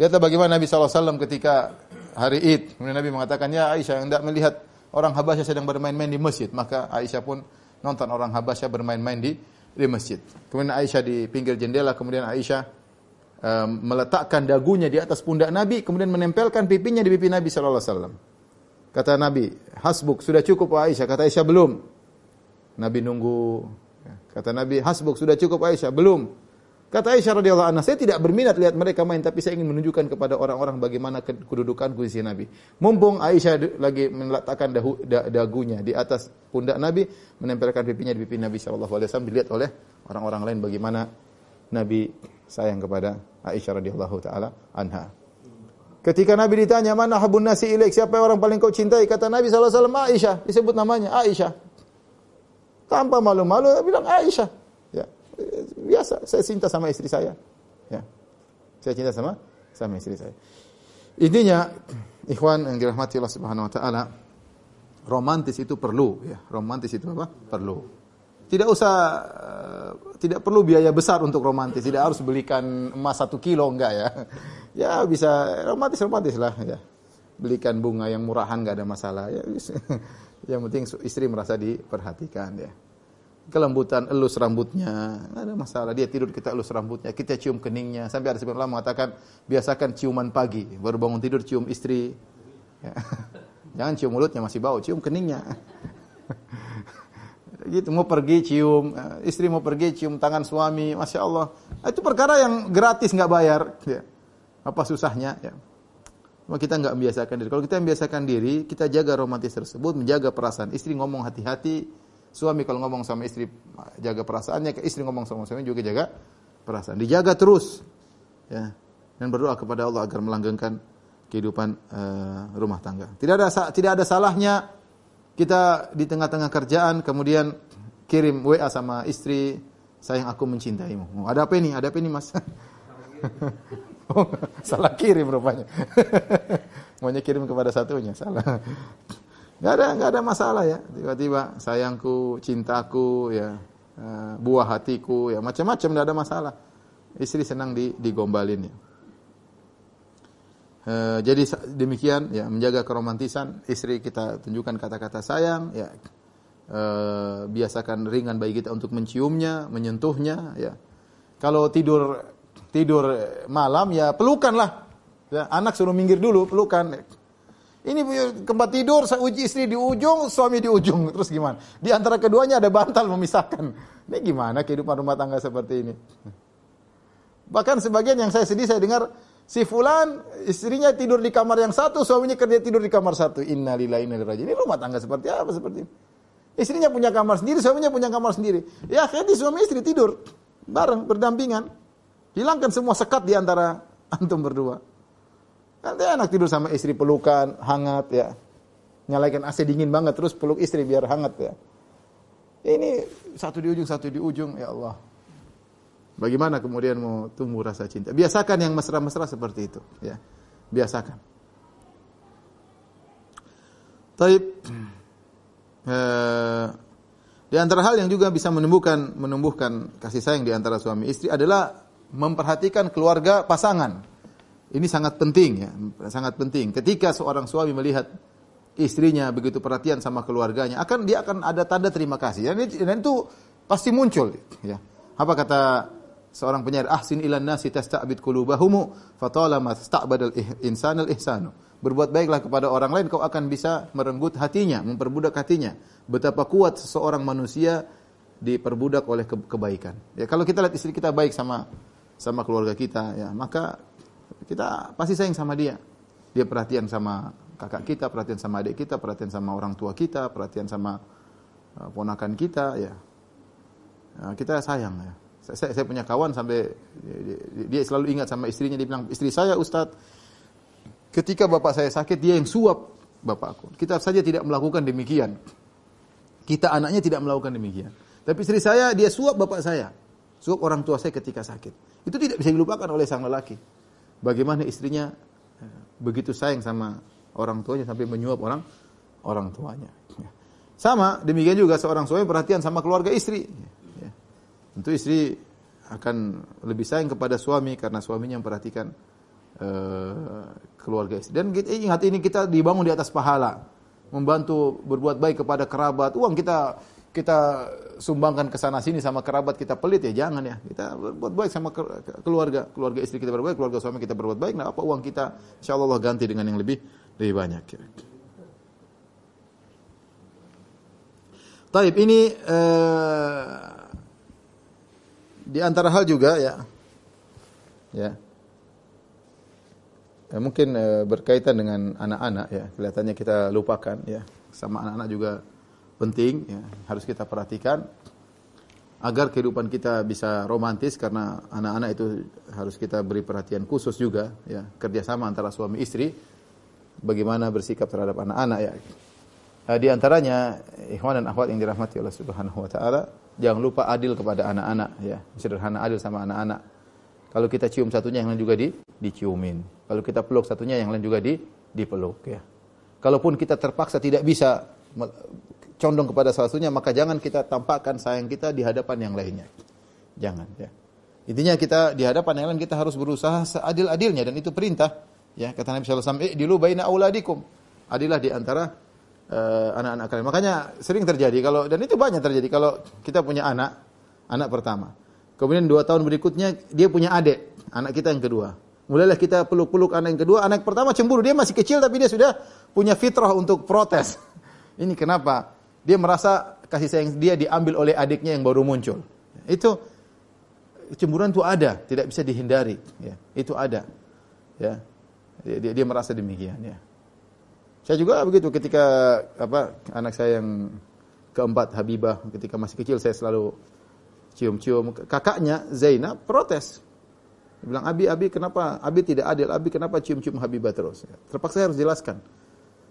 Lihatlah bagaimana Nabi SAW ketika hari Id, kemudian Nabi mengatakan, ya Aisyah, tidak melihat orang Habasyah sedang bermain-main di masjid. Maka Aisyah pun nonton orang Habasyah bermain-main di di masjid. Kemudian Aisyah di pinggir jendela, kemudian Aisyah um, meletakkan dagunya di atas pundak Nabi, kemudian menempelkan pipinya di pipi Nabi SAW. Kata Nabi, hasbuk, sudah cukup Aisyah. Kata Aisyah, belum. Nabi nunggu Kata Nabi, hasbuk sudah cukup Aisyah. Belum. Kata Aisyah radhiyallahu anha, saya tidak berminat lihat mereka main, tapi saya ingin menunjukkan kepada orang-orang bagaimana kedudukan kursi Nabi. Mumpung Aisyah lagi meletakkan dahu, dagunya di atas pundak Nabi, menempelkan pipinya di pipi Nabi Shallallahu Alaihi Wasallam, dilihat oleh orang-orang lain bagaimana Nabi sayang kepada Aisyah radhiyallahu taala anha. Ketika Nabi ditanya, "Mana habun nasi ilaik?" Siapa orang paling kau cintai? Kata Nabi sallallahu alaihi wasallam, "Aisyah." Disebut namanya Aisyah. Tanpa malu-malu bilang Aisyah. Ya. Biasa, saya cinta sama istri saya. Ya. Saya cinta sama sama istri saya. Intinya, ikhwan yang dirahmati Allah Subhanahu wa taala, romantis itu perlu ya. Romantis itu apa? Perlu. Tidak usah uh, tidak perlu biaya besar untuk romantis. Tidak harus belikan emas satu kilo enggak ya. Ya bisa romantis romantis lah ya. Belikan bunga yang murahan enggak ada masalah ya. Yang penting istri merasa diperhatikan ya kelembutan elus rambutnya, ada masalah. Dia tidur kita elus rambutnya, kita cium keningnya. Sampai ada sebagian ulama mengatakan biasakan ciuman pagi, baru bangun tidur cium istri. Ya. Jangan cium mulutnya masih bau, cium keningnya. gitu mau pergi cium istri mau pergi cium tangan suami, masya Allah. Itu perkara yang gratis nggak bayar. Ya. Apa susahnya? Ya. Kita nggak membiasakan diri. Kalau kita membiasakan diri, kita jaga romantis tersebut, menjaga perasaan istri ngomong hati-hati, Suami kalau ngomong sama istri jaga perasaannya, istri ngomong sama suami juga jaga perasaan. Dijaga terus. Ya. Dan berdoa kepada Allah agar melanggengkan kehidupan uh, rumah tangga. Tidak ada tidak ada salahnya kita di tengah-tengah kerjaan kemudian kirim WA sama istri, sayang aku mencintaimu. Ada apa ini? Ada apa ini, Mas? Oh, salah kirim rupanya. Maunya kirim kepada satunya, salah. Gak ada nggak ada masalah ya. Tiba-tiba sayangku, cintaku, ya uh, buah hatiku, ya macam-macam nggak ada masalah. Istri senang di digombalin ya. Uh, jadi demikian ya menjaga keromantisan istri kita tunjukkan kata-kata sayang ya uh, biasakan ringan bagi kita untuk menciumnya menyentuhnya ya kalau tidur tidur malam ya pelukanlah ya anak suruh minggir dulu pelukan ini tempat tidur, saya uji istri di ujung, suami di ujung. Terus gimana? Di antara keduanya ada bantal memisahkan. Ini gimana kehidupan rumah tangga seperti ini? Bahkan sebagian yang saya sedih, saya dengar si fulan istrinya tidur di kamar yang satu, suaminya kerja tidur di kamar satu. Innalillahi inna ilaihi Ini rumah tangga seperti apa seperti ini? Istrinya punya kamar sendiri, suaminya punya kamar sendiri. Ya akhirnya suami istri tidur bareng berdampingan. Hilangkan semua sekat di antara antum berdua. Nanti enak tidur sama istri pelukan, hangat ya. Nyalakan AC dingin banget terus peluk istri biar hangat ya. Ini satu di ujung, satu di ujung, ya Allah. Bagaimana kemudian mau tumbuh rasa cinta? Biasakan yang mesra-mesra seperti itu, ya. Biasakan. Taib. Eh, di antara hal yang juga bisa menumbuhkan menumbuhkan kasih sayang di antara suami istri adalah memperhatikan keluarga pasangan. Ini sangat penting ya, sangat penting. Ketika seorang suami melihat istrinya begitu perhatian sama keluarganya, akan dia akan ada tanda terima kasih. Dan, dan itu pasti muncul ya. Apa kata seorang penyair ahsin ilan nasi tasta'bid qulubahumu fatalama sta'badal insanal ihsanu. Berbuat baiklah kepada orang lain kau akan bisa merenggut hatinya, memperbudak hatinya. Betapa kuat seseorang manusia diperbudak oleh kebaikan. Ya kalau kita lihat istri kita baik sama sama keluarga kita ya, maka kita pasti sayang sama dia. Dia perhatian sama kakak kita, perhatian sama adik kita, perhatian sama orang tua kita, perhatian sama uh, ponakan kita, ya. Nah, kita sayang ya. Saya, saya punya kawan sampai dia, dia selalu ingat sama istrinya dia bilang istri saya Ustadz ketika bapak saya sakit dia yang suap bapakku. Kita saja tidak melakukan demikian. Kita anaknya tidak melakukan demikian. Tapi istri saya dia suap bapak saya. Suap orang tua saya ketika sakit. Itu tidak bisa dilupakan oleh sang lelaki bagaimana istrinya eh, begitu sayang sama orang tuanya sampai menyuap orang orang tuanya. Sama demikian juga seorang suami perhatian sama keluarga istri. Ya. Tentu istri akan lebih sayang kepada suami karena suaminya memperhatikan uh, keluarga istri. Dan ingat ini kita dibangun di atas pahala, membantu berbuat baik kepada kerabat. Uang kita kita sumbangkan ke sana sini sama kerabat kita pelit ya jangan ya. Kita berbuat baik sama keluarga keluarga istri kita berbuat baik keluarga suami kita berbuat baik nah apa uang kita insyaallah Allah ganti dengan yang lebih lebih banyak ya. Taib ini uh, di antara hal juga ya ya, ya mungkin uh, berkaitan dengan anak-anak ya. Kelihatannya kita lupakan ya. Sama anak-anak juga penting ya, harus kita perhatikan. agar kehidupan kita bisa romantis karena anak-anak itu harus kita beri perhatian khusus juga ya kerjasama antara suami istri bagaimana bersikap terhadap anak-anak ya. Uh, di antaranya ikhwan dan akhwat yang dirahmati Allah Subhanahu wa taala jangan lupa adil kepada anak-anak ya sederhana adil sama anak-anak. Kalau kita cium satunya yang lain juga di diciumin. Kalau kita peluk satunya yang lain juga di dipeluk ya. Kalaupun kita terpaksa tidak bisa condong kepada salah satunya, maka jangan kita tampakkan sayang kita di hadapan yang lainnya. Jangan ya. Intinya kita di hadapan yang lain kita harus berusaha seadil-adilnya dan itu perintah. Ya, kata Nabi sallallahu alaihi wasallam, "I'dilu baina auladikum." Adilah di antara uh, anak-anak kalian. Makanya sering terjadi kalau dan itu banyak terjadi kalau kita punya anak, anak pertama. Kemudian dua tahun berikutnya dia punya adik, anak kita yang kedua. Mulailah kita peluk-peluk anak yang kedua, anak pertama cemburu, dia masih kecil tapi dia sudah punya fitrah untuk protes. Ini kenapa? Dia merasa kasih sayang dia diambil oleh adiknya yang baru muncul. Itu cemburuan itu ada, tidak bisa dihindari. Ya, itu ada. Ya, dia, dia, dia merasa demikian. Ya. Saya juga begitu ketika apa anak saya yang keempat Habibah ketika masih kecil saya selalu cium-cium kakaknya Zainab protes. Dia bilang Abi Abi kenapa Abi tidak adil Abi kenapa cium-cium Habibah terus? Terpaksa saya harus jelaskan.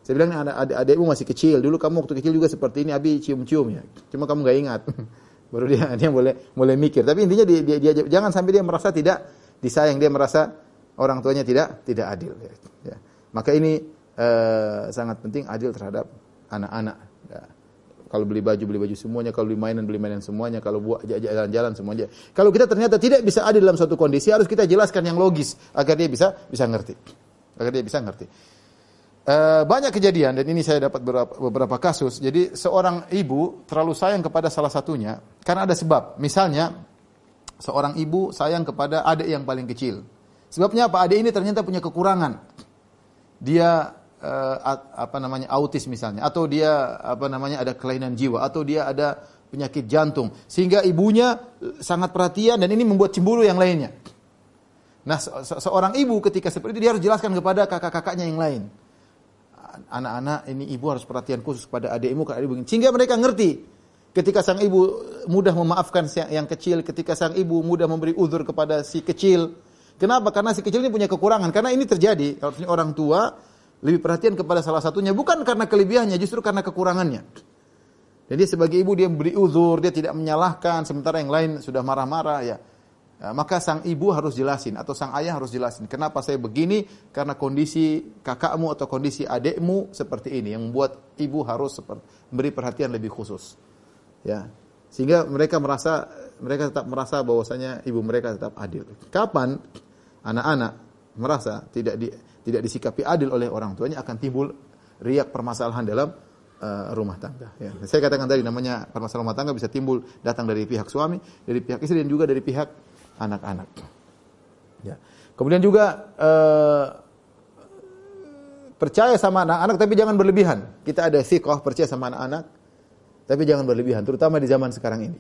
Saya bilang ada adik adikmu masih kecil. Dulu kamu waktu kecil juga seperti ini, Abi cium-cium ya. Cuma kamu nggak ingat. Baru dia dia boleh mulai mikir. Tapi intinya dia, dia, dia jangan sampai dia merasa tidak disayang, dia merasa orang tuanya tidak tidak adil. Ya. ya. Maka ini uh, sangat penting adil terhadap anak-anak. Ya. Kalau beli baju beli baju semuanya, kalau beli mainan beli mainan semuanya, kalau buat jalan-jalan semuanya. Kalau kita ternyata tidak bisa adil dalam suatu kondisi, harus kita jelaskan yang logis agar dia bisa bisa ngerti. Agar dia bisa ngerti. Uh, banyak kejadian dan ini saya dapat beberapa, beberapa kasus. Jadi seorang ibu terlalu sayang kepada salah satunya karena ada sebab. Misalnya seorang ibu sayang kepada adik yang paling kecil. Sebabnya apa? Adik ini ternyata punya kekurangan. Dia uh, apa namanya autis misalnya atau dia apa namanya ada kelainan jiwa atau dia ada penyakit jantung sehingga ibunya sangat perhatian dan ini membuat cemburu yang lainnya. Nah, se seorang ibu ketika seperti itu dia harus jelaskan kepada kakak-kakaknya yang lain anak-anak ini ibu harus perhatian khusus pada adikmu karena ibu sehingga mereka ngerti ketika sang ibu mudah memaafkan yang kecil ketika sang ibu mudah memberi uzur kepada si kecil. Kenapa? Karena si kecil ini punya kekurangan. Karena ini terjadi kalau orang tua lebih perhatian kepada salah satunya bukan karena kelebihannya justru karena kekurangannya. Dan dia sebagai ibu dia memberi uzur dia tidak menyalahkan sementara yang lain sudah marah-marah ya Ya, maka sang ibu harus jelasin atau sang ayah harus jelasin kenapa saya begini karena kondisi kakakmu atau kondisi adikmu seperti ini yang membuat ibu harus beri perhatian lebih khusus. Ya. Sehingga mereka merasa mereka tetap merasa bahwasanya ibu mereka tetap adil. Kapan anak-anak merasa tidak di, tidak disikapi adil oleh orang tuanya akan timbul riak permasalahan dalam uh, rumah tangga. Ya. Saya katakan tadi namanya permasalahan rumah tangga bisa timbul datang dari pihak suami, dari pihak istri dan juga dari pihak anak-anak. Ya. Kemudian juga uh, percaya sama anak-anak tapi jangan berlebihan. Kita ada sikoh percaya sama anak-anak tapi jangan berlebihan, terutama di zaman sekarang ini.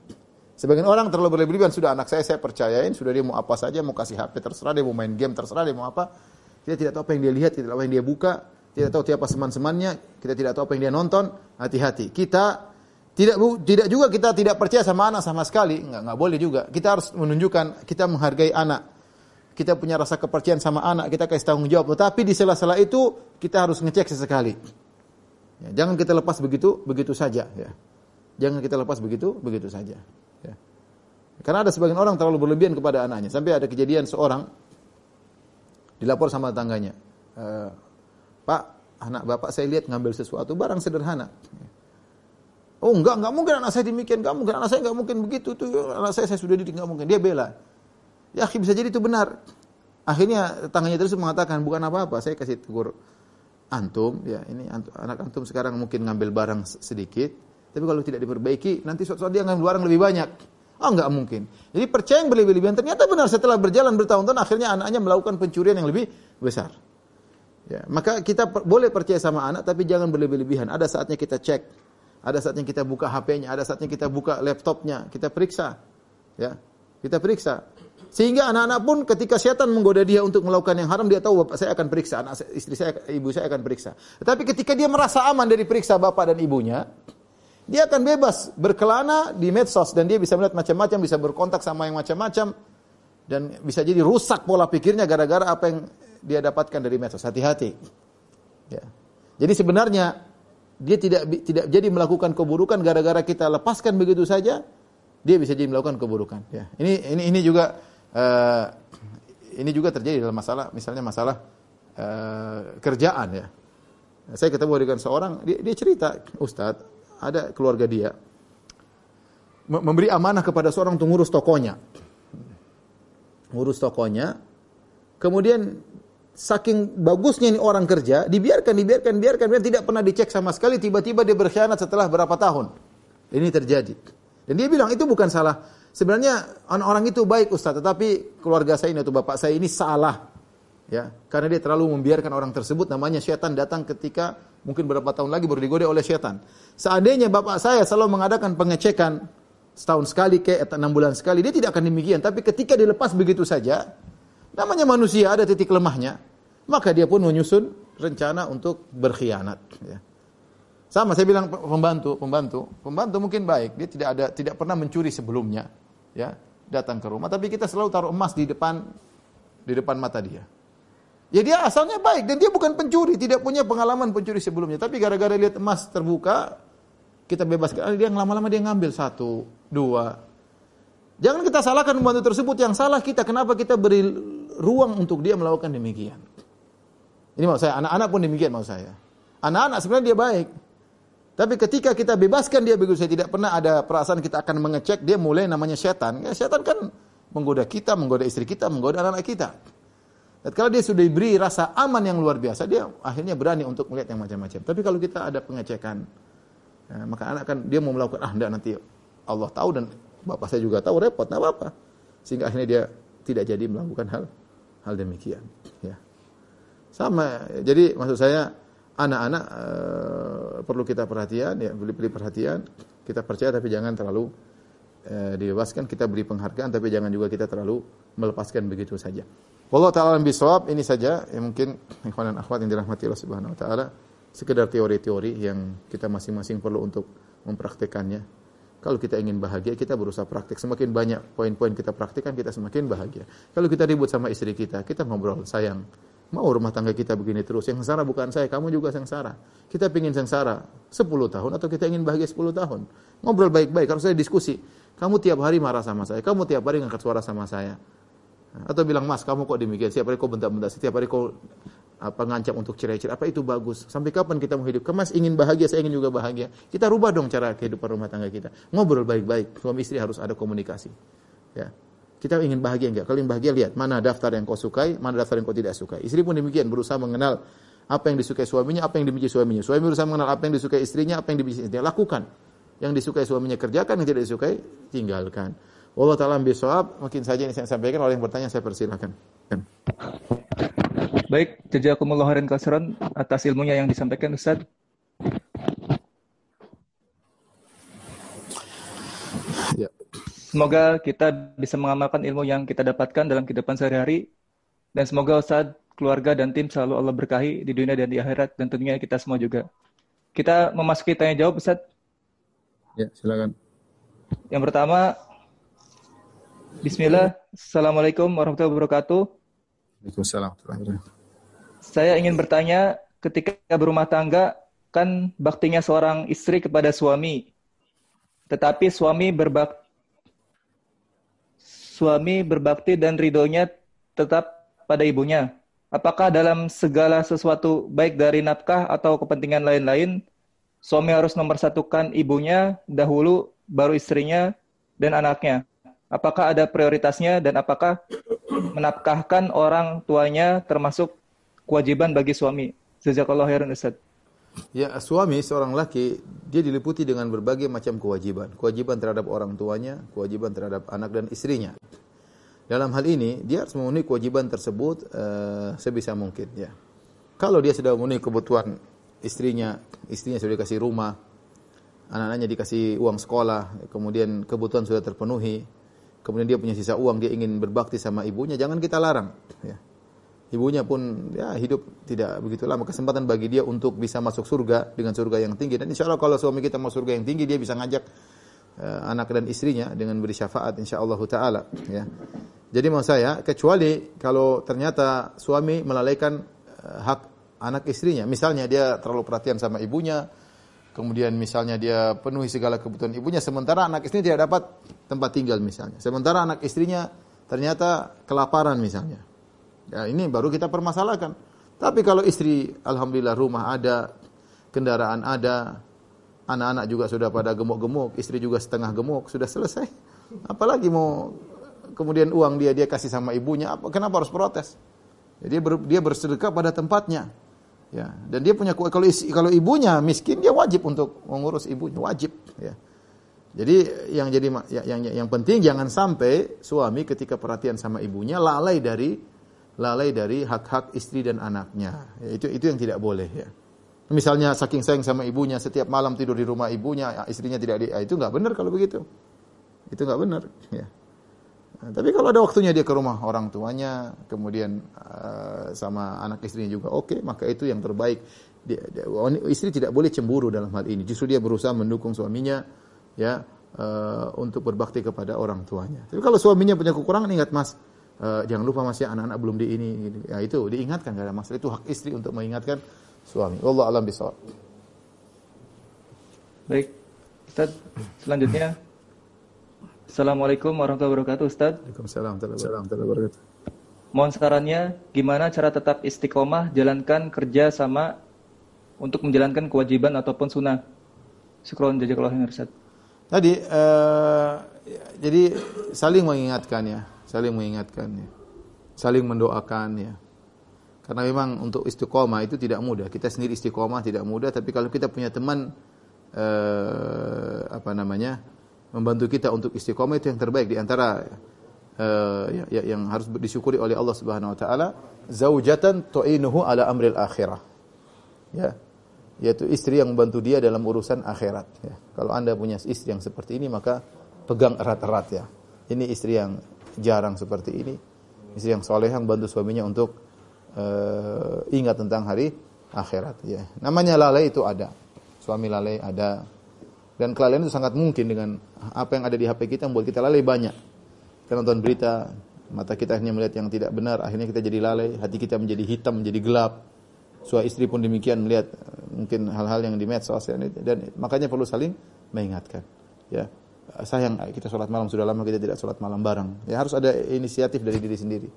Sebagian orang terlalu berlebihan, sudah anak saya saya percayain, sudah dia mau apa saja, mau kasih HP terserah, dia mau main game terserah, dia mau apa. Kita tidak tahu apa yang dia lihat, tidak tahu apa yang dia buka, tidak tahu siapa seman-semannya, kita tidak tahu apa yang dia nonton. Hati-hati. Kita tidak tidak juga kita tidak percaya sama anak sama sekali, nggak nggak boleh juga. Kita harus menunjukkan kita menghargai anak. Kita punya rasa kepercayaan sama anak, kita kasih tanggung jawab. Tetapi di sela-sela itu kita harus ngecek sesekali. Ya, jangan kita lepas begitu begitu saja. Ya. Jangan kita lepas begitu begitu saja. Ya. Karena ada sebagian orang terlalu berlebihan kepada anaknya. Sampai ada kejadian seorang dilapor sama tangganya, e, Pak, anak bapak saya lihat ngambil sesuatu barang sederhana. Oh enggak, enggak mungkin anak saya demikian, enggak mungkin anak saya enggak mungkin begitu tuh anak saya saya sudah didik enggak mungkin. Dia bela. Ya bisa jadi itu benar. Akhirnya tangannya terus mengatakan bukan apa-apa, saya kasih tegur antum ya ini antum, anak antum sekarang mungkin ngambil barang sedikit, tapi kalau tidak diperbaiki nanti suatu saat dia ngambil barang lebih banyak. Oh enggak mungkin. Jadi percaya yang berlebih-lebihan ternyata benar setelah berjalan bertahun-tahun akhirnya anaknya melakukan pencurian yang lebih besar. Ya, maka kita per boleh percaya sama anak tapi jangan berlebih-lebihan. Ada saatnya kita cek ada saatnya kita buka HP-nya, ada saatnya kita buka laptopnya, kita periksa. Ya. Kita periksa. Sehingga anak-anak pun ketika setan menggoda dia untuk melakukan yang haram, dia tahu bapak saya akan periksa, anak istri saya, ibu saya akan periksa. Tetapi ketika dia merasa aman dari periksa bapak dan ibunya, dia akan bebas berkelana di medsos dan dia bisa melihat macam-macam, bisa berkontak sama yang macam-macam dan bisa jadi rusak pola pikirnya gara-gara apa yang dia dapatkan dari medsos. Hati-hati. Ya. Jadi sebenarnya dia tidak tidak jadi melakukan keburukan gara-gara kita lepaskan begitu saja, dia bisa jadi melakukan keburukan. Ya. Ini ini ini juga uh, ini juga terjadi dalam masalah misalnya masalah uh, kerjaan ya. Saya ketemu dengan seorang dia, dia cerita, Ustadz, ada keluarga dia memberi amanah kepada seorang untuk ngurus tokonya. Ngurus tokonya. Kemudian saking bagusnya ini orang kerja, dibiarkan, dibiarkan, dibiarkan, biarkan tidak pernah dicek sama sekali, tiba-tiba dia berkhianat setelah berapa tahun. Ini terjadi. Dan dia bilang itu bukan salah. Sebenarnya orang-orang itu baik Ustaz, tetapi keluarga saya ini atau bapak saya ini salah. Ya, karena dia terlalu membiarkan orang tersebut namanya syaitan datang ketika mungkin berapa tahun lagi baru digoda oleh syaitan. Seandainya bapak saya selalu mengadakan pengecekan setahun sekali ke enam bulan sekali, dia tidak akan demikian. Tapi ketika dilepas begitu saja, namanya manusia ada titik lemahnya, maka dia pun menyusun rencana untuk berkhianat. Ya. Sama saya bilang pembantu, pembantu, pembantu mungkin baik, dia tidak ada tidak pernah mencuri sebelumnya, ya datang ke rumah, tapi kita selalu taruh emas di depan di depan mata dia. Ya dia asalnya baik dan dia bukan pencuri, tidak punya pengalaman pencuri sebelumnya. Tapi gara-gara lihat emas terbuka, kita bebaskan. Dia lama-lama dia ngambil satu, dua. Jangan kita salahkan pembantu tersebut yang salah kita. Kenapa kita beri ruang untuk dia melakukan demikian? Ini mau saya, anak-anak pun demikian mau saya. Anak-anak sebenarnya dia baik. Tapi ketika kita bebaskan dia begitu saya tidak pernah ada perasaan kita akan mengecek dia mulai namanya setan. Ya, setan kan menggoda kita, menggoda istri kita, menggoda anak-anak kita. Dan kalau dia sudah diberi rasa aman yang luar biasa, dia akhirnya berani untuk melihat yang macam-macam. Tapi kalau kita ada pengecekan, ya, maka anak kan dia mau melakukan ah enggak nanti Allah tahu dan bapak saya juga tahu repot, enggak apa-apa. Sehingga akhirnya dia tidak jadi melakukan hal hal demikian, ya. Sama, jadi maksud saya anak-anak e, perlu kita perhatian ya, beri, beri perhatian, kita percaya tapi jangan terlalu e, dibebaskan, kita beri penghargaan tapi jangan juga kita terlalu melepaskan begitu saja. Wallahu taala bisawab ini saja yang mungkin ikhwan dan akhwat yang dirahmati Allah Subhanahu wa taala sekedar teori-teori yang kita masing-masing perlu untuk mempraktekannya. Kalau kita ingin bahagia, kita berusaha praktek. Semakin banyak poin-poin kita praktikkan, kita semakin bahagia. Kalau kita ribut sama istri kita, kita ngobrol, sayang, mau rumah tangga kita begini terus. Yang sengsara bukan saya, kamu juga sengsara. Kita ingin sengsara 10 tahun atau kita ingin bahagia 10 tahun. Ngobrol baik-baik, harus saya diskusi. Kamu tiap hari marah sama saya, kamu tiap hari ngangkat suara sama saya. Atau bilang, mas kamu kok demikian, setiap hari kau bentak-bentak, setiap hari kau apa ngancam untuk cerai-cerai, apa itu bagus? Sampai kapan kita mau hidup? Mas ingin bahagia, saya ingin juga bahagia. Kita rubah dong cara kehidupan rumah tangga kita. Ngobrol baik-baik, suami istri harus ada komunikasi. Ya. Kita ingin bahagia enggak? Kalau ingin bahagia lihat mana daftar yang kau sukai, mana daftar yang kau tidak sukai. Istri pun demikian berusaha mengenal apa yang disukai suaminya, apa yang dibenci suaminya. Suami berusaha mengenal apa yang disukai istrinya, apa yang dibenci istrinya. Lakukan. Yang disukai suaminya kerjakan, yang tidak disukai tinggalkan. Allah taala bisawab, mungkin saja ini saya sampaikan oleh yang bertanya saya persilahkan. Baik, jazakumullah khairan katsiran atas ilmunya yang disampaikan Ustaz. Ya. Semoga kita bisa mengamalkan ilmu yang kita dapatkan dalam kehidupan sehari-hari dan semoga Ustaz, keluarga dan tim selalu Allah berkahi di dunia dan di akhirat dan tentunya kita semua juga. Kita memasuki tanya jawab Ustaz. Ya, silakan. Yang pertama, Bismillah. Assalamualaikum warahmatullahi wabarakatuh. Waalaikumsalam. Saya ingin bertanya, ketika berumah tangga, kan baktinya seorang istri kepada suami. Tetapi suami berbak suami berbakti dan ridhonya tetap pada ibunya. Apakah dalam segala sesuatu baik dari nafkah atau kepentingan lain-lain, suami harus satukan ibunya dahulu, baru istrinya dan anaknya? Apakah ada prioritasnya dan apakah menafkahkan orang tuanya termasuk kewajiban bagi suami? Jazakallah khairan Ustaz. Ya, suami seorang laki dia diliputi dengan berbagai macam kewajiban. Kewajiban terhadap orang tuanya, kewajiban terhadap anak dan istrinya. Dalam hal ini dia harus memenuhi kewajiban tersebut uh, sebisa mungkin ya. Kalau dia sudah memenuhi kebutuhan istrinya, istrinya sudah dikasih rumah, anak-anaknya dikasih uang sekolah, kemudian kebutuhan sudah terpenuhi, kemudian dia punya sisa uang, dia ingin berbakti sama ibunya, jangan kita larang. Ya. Ibunya pun ya hidup tidak begitu lama. Kesempatan bagi dia untuk bisa masuk surga dengan surga yang tinggi. Dan insya Allah kalau suami kita masuk surga yang tinggi dia bisa ngajak uh, anak dan istrinya dengan beri syafaat insya Allah taala ya. Jadi mau saya kecuali kalau ternyata suami melalaikan uh, hak anak istrinya. Misalnya dia terlalu perhatian sama ibunya kemudian misalnya dia penuhi segala kebutuhan ibunya sementara anak istrinya tidak dapat tempat tinggal misalnya. Sementara anak istrinya ternyata kelaparan misalnya Ya, ini baru kita permasalahkan. Tapi kalau istri alhamdulillah rumah ada, kendaraan ada, anak-anak juga sudah pada gemuk-gemuk, istri juga setengah gemuk, sudah selesai. Apalagi mau kemudian uang dia dia kasih sama ibunya, apa kenapa harus protes? Jadi dia, ber, dia bersedekah pada tempatnya. Ya, dan dia punya kalau kalau ibunya miskin dia wajib untuk mengurus ibunya, wajib, ya. Jadi yang jadi yang yang, yang penting jangan sampai suami ketika perhatian sama ibunya lalai dari lalai dari hak-hak istri dan anaknya. Ya, itu itu yang tidak boleh ya. Misalnya saking sayang sama ibunya, setiap malam tidur di rumah ibunya, istrinya tidak di, ya, itu nggak benar kalau begitu. Itu nggak benar. Ya. Nah, tapi kalau ada waktunya dia ke rumah orang tuanya, kemudian uh, sama anak istrinya juga oke, okay, maka itu yang terbaik. Dia, dia, istri tidak boleh cemburu dalam hal ini. Justru dia berusaha mendukung suaminya, ya, uh, untuk berbakti kepada orang tuanya. Tapi kalau suaminya punya kekurangan, ingat mas, uh, jangan lupa masih anak-anak belum di ini gitu. ya itu diingatkan gak ada masalah. Itu hak istri untuk mengingatkan suami. Allah alam bisawab baik Ustaz selanjutnya. Assalamualaikum warahmatullahi wabarakatuh Ustaz. Waalaikumsalam warahmatullahi wabarakatuh. Mohon sarannya gimana cara tetap istiqomah jalankan kerja sama untuk menjalankan kewajiban ataupun sunnah. Syukron jazakallahu khairan Ustaz. Tadi uh, jadi saling mengingatkan ya saling mengingatkan ya. Saling mendoakan ya. Karena memang untuk istiqomah itu tidak mudah. Kita sendiri istiqomah tidak mudah, tapi kalau kita punya teman eh, apa namanya? membantu kita untuk istiqomah itu yang terbaik di antara eh, ya, ya, yang harus disyukuri oleh Allah Subhanahu wa taala, zaujatan tu'inuhu ala amril akhirah. Ya. Yaitu istri yang membantu dia dalam urusan akhirat ya. Kalau Anda punya istri yang seperti ini maka pegang erat-erat ya. Ini istri yang jarang seperti ini. Istri yang soleh yang bantu suaminya untuk uh, ingat tentang hari akhirat. Ya. Namanya lalai itu ada. Suami lalai ada. Dan kelalaian itu sangat mungkin dengan apa yang ada di HP kita membuat kita lalai banyak. Kita nonton berita, mata kita hanya melihat yang tidak benar, akhirnya kita jadi lalai, hati kita menjadi hitam, menjadi gelap. Suami istri pun demikian melihat eh, mungkin hal-hal yang di medsos dan makanya perlu saling mengingatkan. Ya sayang kita sholat malam sudah lama kita tidak sholat malam bareng. Ya harus ada inisiatif dari diri sendiri.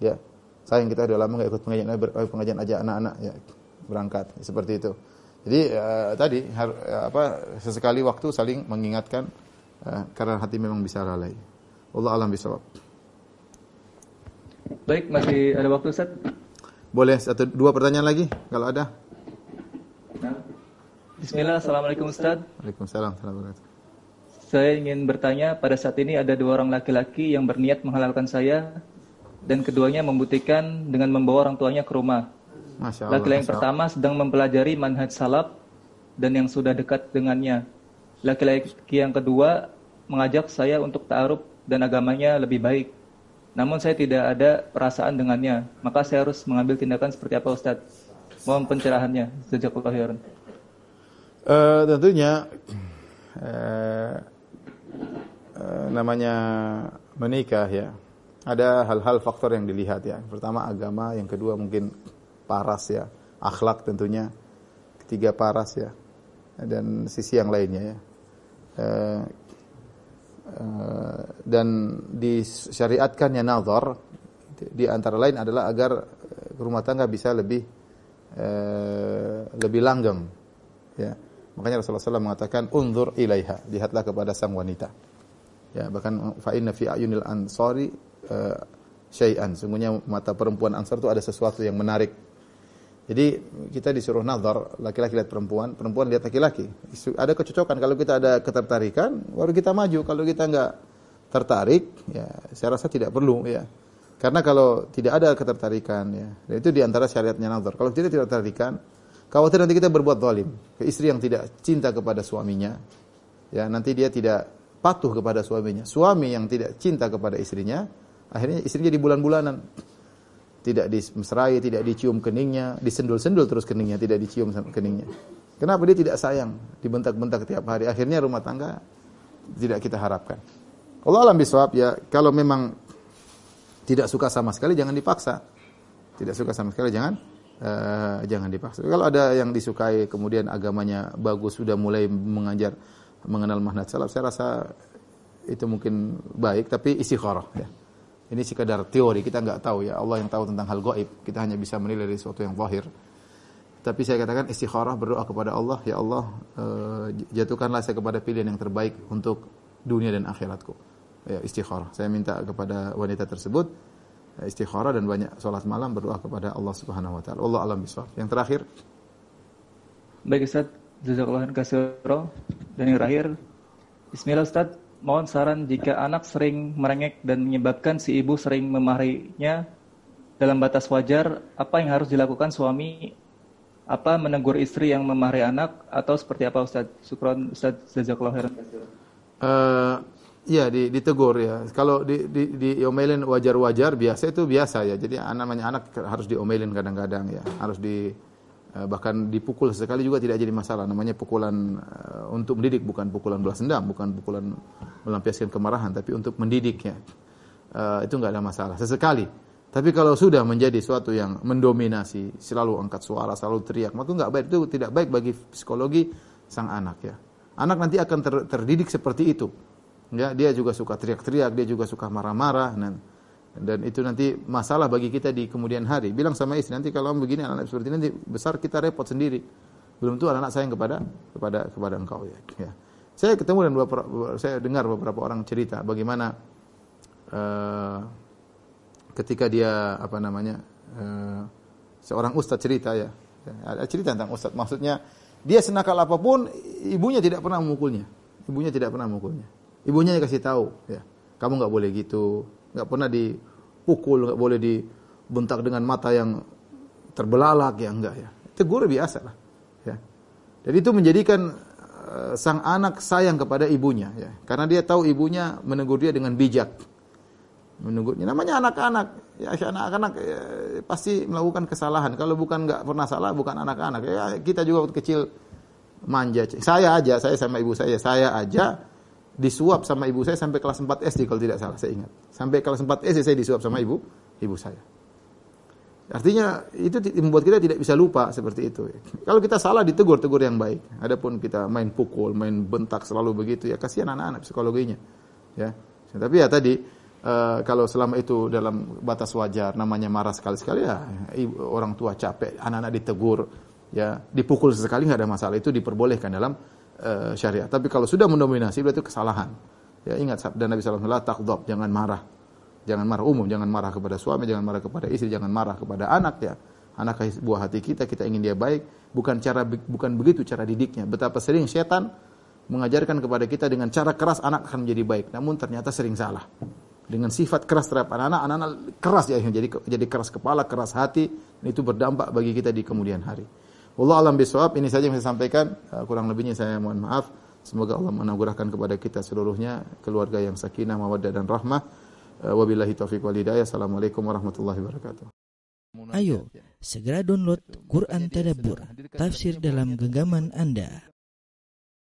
Ya sayang kita sudah lama nggak ikut pengajian eh, pengajian aja anak-anak ya berangkat seperti itu. Jadi uh, tadi har, apa sesekali waktu saling mengingatkan uh, karena hati memang bisa lalai. Allah alam bisawab. Baik, masih ada waktu Ustaz? Boleh satu dua pertanyaan lagi kalau ada. Nah. Bismillah, Assalamualaikum Ustaz. Waalaikumsalam. Assalamualaikum. Saya ingin bertanya, pada saat ini ada dua orang laki-laki yang berniat menghalalkan saya dan keduanya membuktikan dengan membawa orang tuanya ke rumah. Laki-laki yang pertama sedang mempelajari manhaj salaf dan yang sudah dekat dengannya. Laki-laki yang kedua mengajak saya untuk ta'aruf dan agamanya lebih baik. Namun saya tidak ada perasaan dengannya, maka saya harus mengambil tindakan seperti apa Ustaz? Mohon pencerahannya. Jazakallahu khairan. Uh, tentunya uh, Eh, namanya menikah ya, ada hal-hal faktor yang dilihat ya. Pertama agama, yang kedua mungkin paras ya, akhlak tentunya, ketiga paras ya, dan sisi yang lainnya ya. Uh, uh, dan disyariatkannya nazar. Di antara lain adalah agar rumah tangga bisa lebih uh, lebih langgeng ya makanya Rasulullah SAW mengatakan unzur ilaiha lihatlah kepada sang wanita Ya, bahkan fa inna fi ayunil ansari uh, syai'an. Sungguhnya mata perempuan Ansar itu ada sesuatu yang menarik. Jadi kita disuruh nazar, laki-laki lihat perempuan, perempuan lihat laki-laki. Ada kecocokan kalau kita ada ketertarikan, baru kita maju. Kalau kita enggak tertarik, ya saya rasa tidak perlu ya. Karena kalau tidak ada ketertarikan ya, itu di antara syariatnya nazar. Kalau kita tidak tertarikan, khawatir nanti kita berbuat zalim ke istri yang tidak cinta kepada suaminya. Ya, nanti dia tidak patuh kepada suaminya. Suami yang tidak cinta kepada istrinya, akhirnya istrinya di bulan-bulanan. tidak dimesrai, tidak dicium keningnya, disendul-sendul terus keningnya, tidak dicium keningnya. Kenapa dia tidak sayang, dibentak-bentak tiap hari? Akhirnya rumah tangga tidak kita harapkan. Allah alam biswab ya, kalau memang tidak suka sama sekali jangan dipaksa. Tidak suka sama sekali jangan uh, jangan dipaksa. Kalau ada yang disukai kemudian agamanya bagus sudah mulai mengajar mengenal manhaj salaf, saya rasa itu mungkin baik tapi istikharah ya. Ini sekadar teori, kita nggak tahu ya. Allah yang tahu tentang hal gaib. Kita hanya bisa menilai dari sesuatu yang zahir. Tapi saya katakan istikharah berdoa kepada Allah, ya Allah, uh, jatuhkanlah saya kepada pilihan yang terbaik untuk dunia dan akhiratku. Ya, istikharah. Saya minta kepada wanita tersebut eh, istikharah dan banyak sholat malam berdoa kepada Allah Subhanahu wa taala. Allah alam bisawab. Yang terakhir Baik Ustaz, jazakallahu khairan Dan yang terakhir Bismillah Ustaz, mohon saran jika anak sering merengek dan menyebabkan si ibu sering memarahinya dalam batas wajar, apa yang harus dilakukan suami? Apa menegur istri yang memarahi anak atau seperti apa Ustaz? Syukron Ustaz jazakallahu khairan Uh, ya di, ditegur ya. Kalau di, di, diomelin wajar-wajar biasa itu biasa ya. Jadi anak namanya anak harus diomelin kadang-kadang ya. Harus di Eh, bahkan dipukul sekali juga tidak jadi masalah namanya pukulan uh, untuk mendidik bukan pukulan balas dendam bukan pukulan melampiaskan kemarahan tapi untuk mendidiknya uh, itu nggak ada masalah sesekali tapi kalau sudah menjadi suatu yang mendominasi selalu angkat suara selalu teriak maka nggak baik itu tidak baik bagi psikologi sang anak ya anak nanti akan ter, terdidik seperti itu ya dia juga suka teriak-teriak dia juga suka marah-marah dan dan itu nanti masalah bagi kita di kemudian hari. Bilang sama istri nanti kalau begini anak-anak seperti ini nanti besar kita repot sendiri. Belum tuh anak-anak sayang kepada kepada kepada engkau ya. ya. Saya ketemu dan beberapa, saya dengar beberapa orang cerita bagaimana uh, ketika dia apa namanya uh, seorang ustadz cerita ya. Ada cerita tentang ustadz maksudnya dia senakal apa pun ibunya tidak pernah memukulnya. Ibunya tidak pernah memukulnya. Ibunya kasih tahu ya. Kamu nggak boleh gitu nggak pernah dipukul, nggak boleh dibentak dengan mata yang terbelalak ya enggak ya. Tegur biasa lah. Ya. Jadi itu menjadikan uh, sang anak sayang kepada ibunya ya. Karena dia tahu ibunya menegur dia dengan bijak. Menegurnya namanya anak-anak. Ya anak-anak ya, pasti melakukan kesalahan. Kalau bukan nggak pernah salah bukan anak-anak. Ya kita juga waktu kecil manja. Saya aja, saya sama ibu saya, saya aja disuap sama ibu saya sampai kelas 4 SD kalau tidak salah saya ingat. Sampai kelas 4 SD saya disuap sama ibu ibu saya. Artinya itu membuat kita tidak bisa lupa seperti itu. Kalau kita salah ditegur, tegur yang baik. Adapun kita main pukul, main bentak selalu begitu ya kasihan anak-anak psikologinya. Ya. Tapi ya tadi uh, kalau selama itu dalam batas wajar namanya marah sekali-sekali ya ibu, orang tua capek, anak-anak ditegur, ya dipukul sesekali nggak ada masalah itu diperbolehkan dalam uh, syariat. Tapi kalau sudah mendominasi berarti kesalahan. Ya ingat sabda Nabi sallallahu alaihi wasallam, jangan marah. Jangan marah umum, jangan marah kepada suami, jangan marah kepada istri, jangan marah kepada anak ya. Anak buah hati kita, kita ingin dia baik, bukan cara bukan begitu cara didiknya. Betapa sering setan mengajarkan kepada kita dengan cara keras anak akan menjadi baik, namun ternyata sering salah. Dengan sifat keras terhadap anak-anak, anak-anak keras ya jadi jadi keras kepala, keras hati, dan itu berdampak bagi kita di kemudian hari. Allah alam bisawab, ini saja yang saya sampaikan. Uh, kurang lebihnya saya mohon maaf. Semoga Allah menganugerahkan kepada kita seluruhnya keluarga yang sakinah, mawaddah dan rahmah. Uh, wabillahi taufiq wal hidayah. Assalamualaikum warahmatullahi wabarakatuh. Ayo, segera download Quran Tadabbur, tafsir dalam genggaman Anda.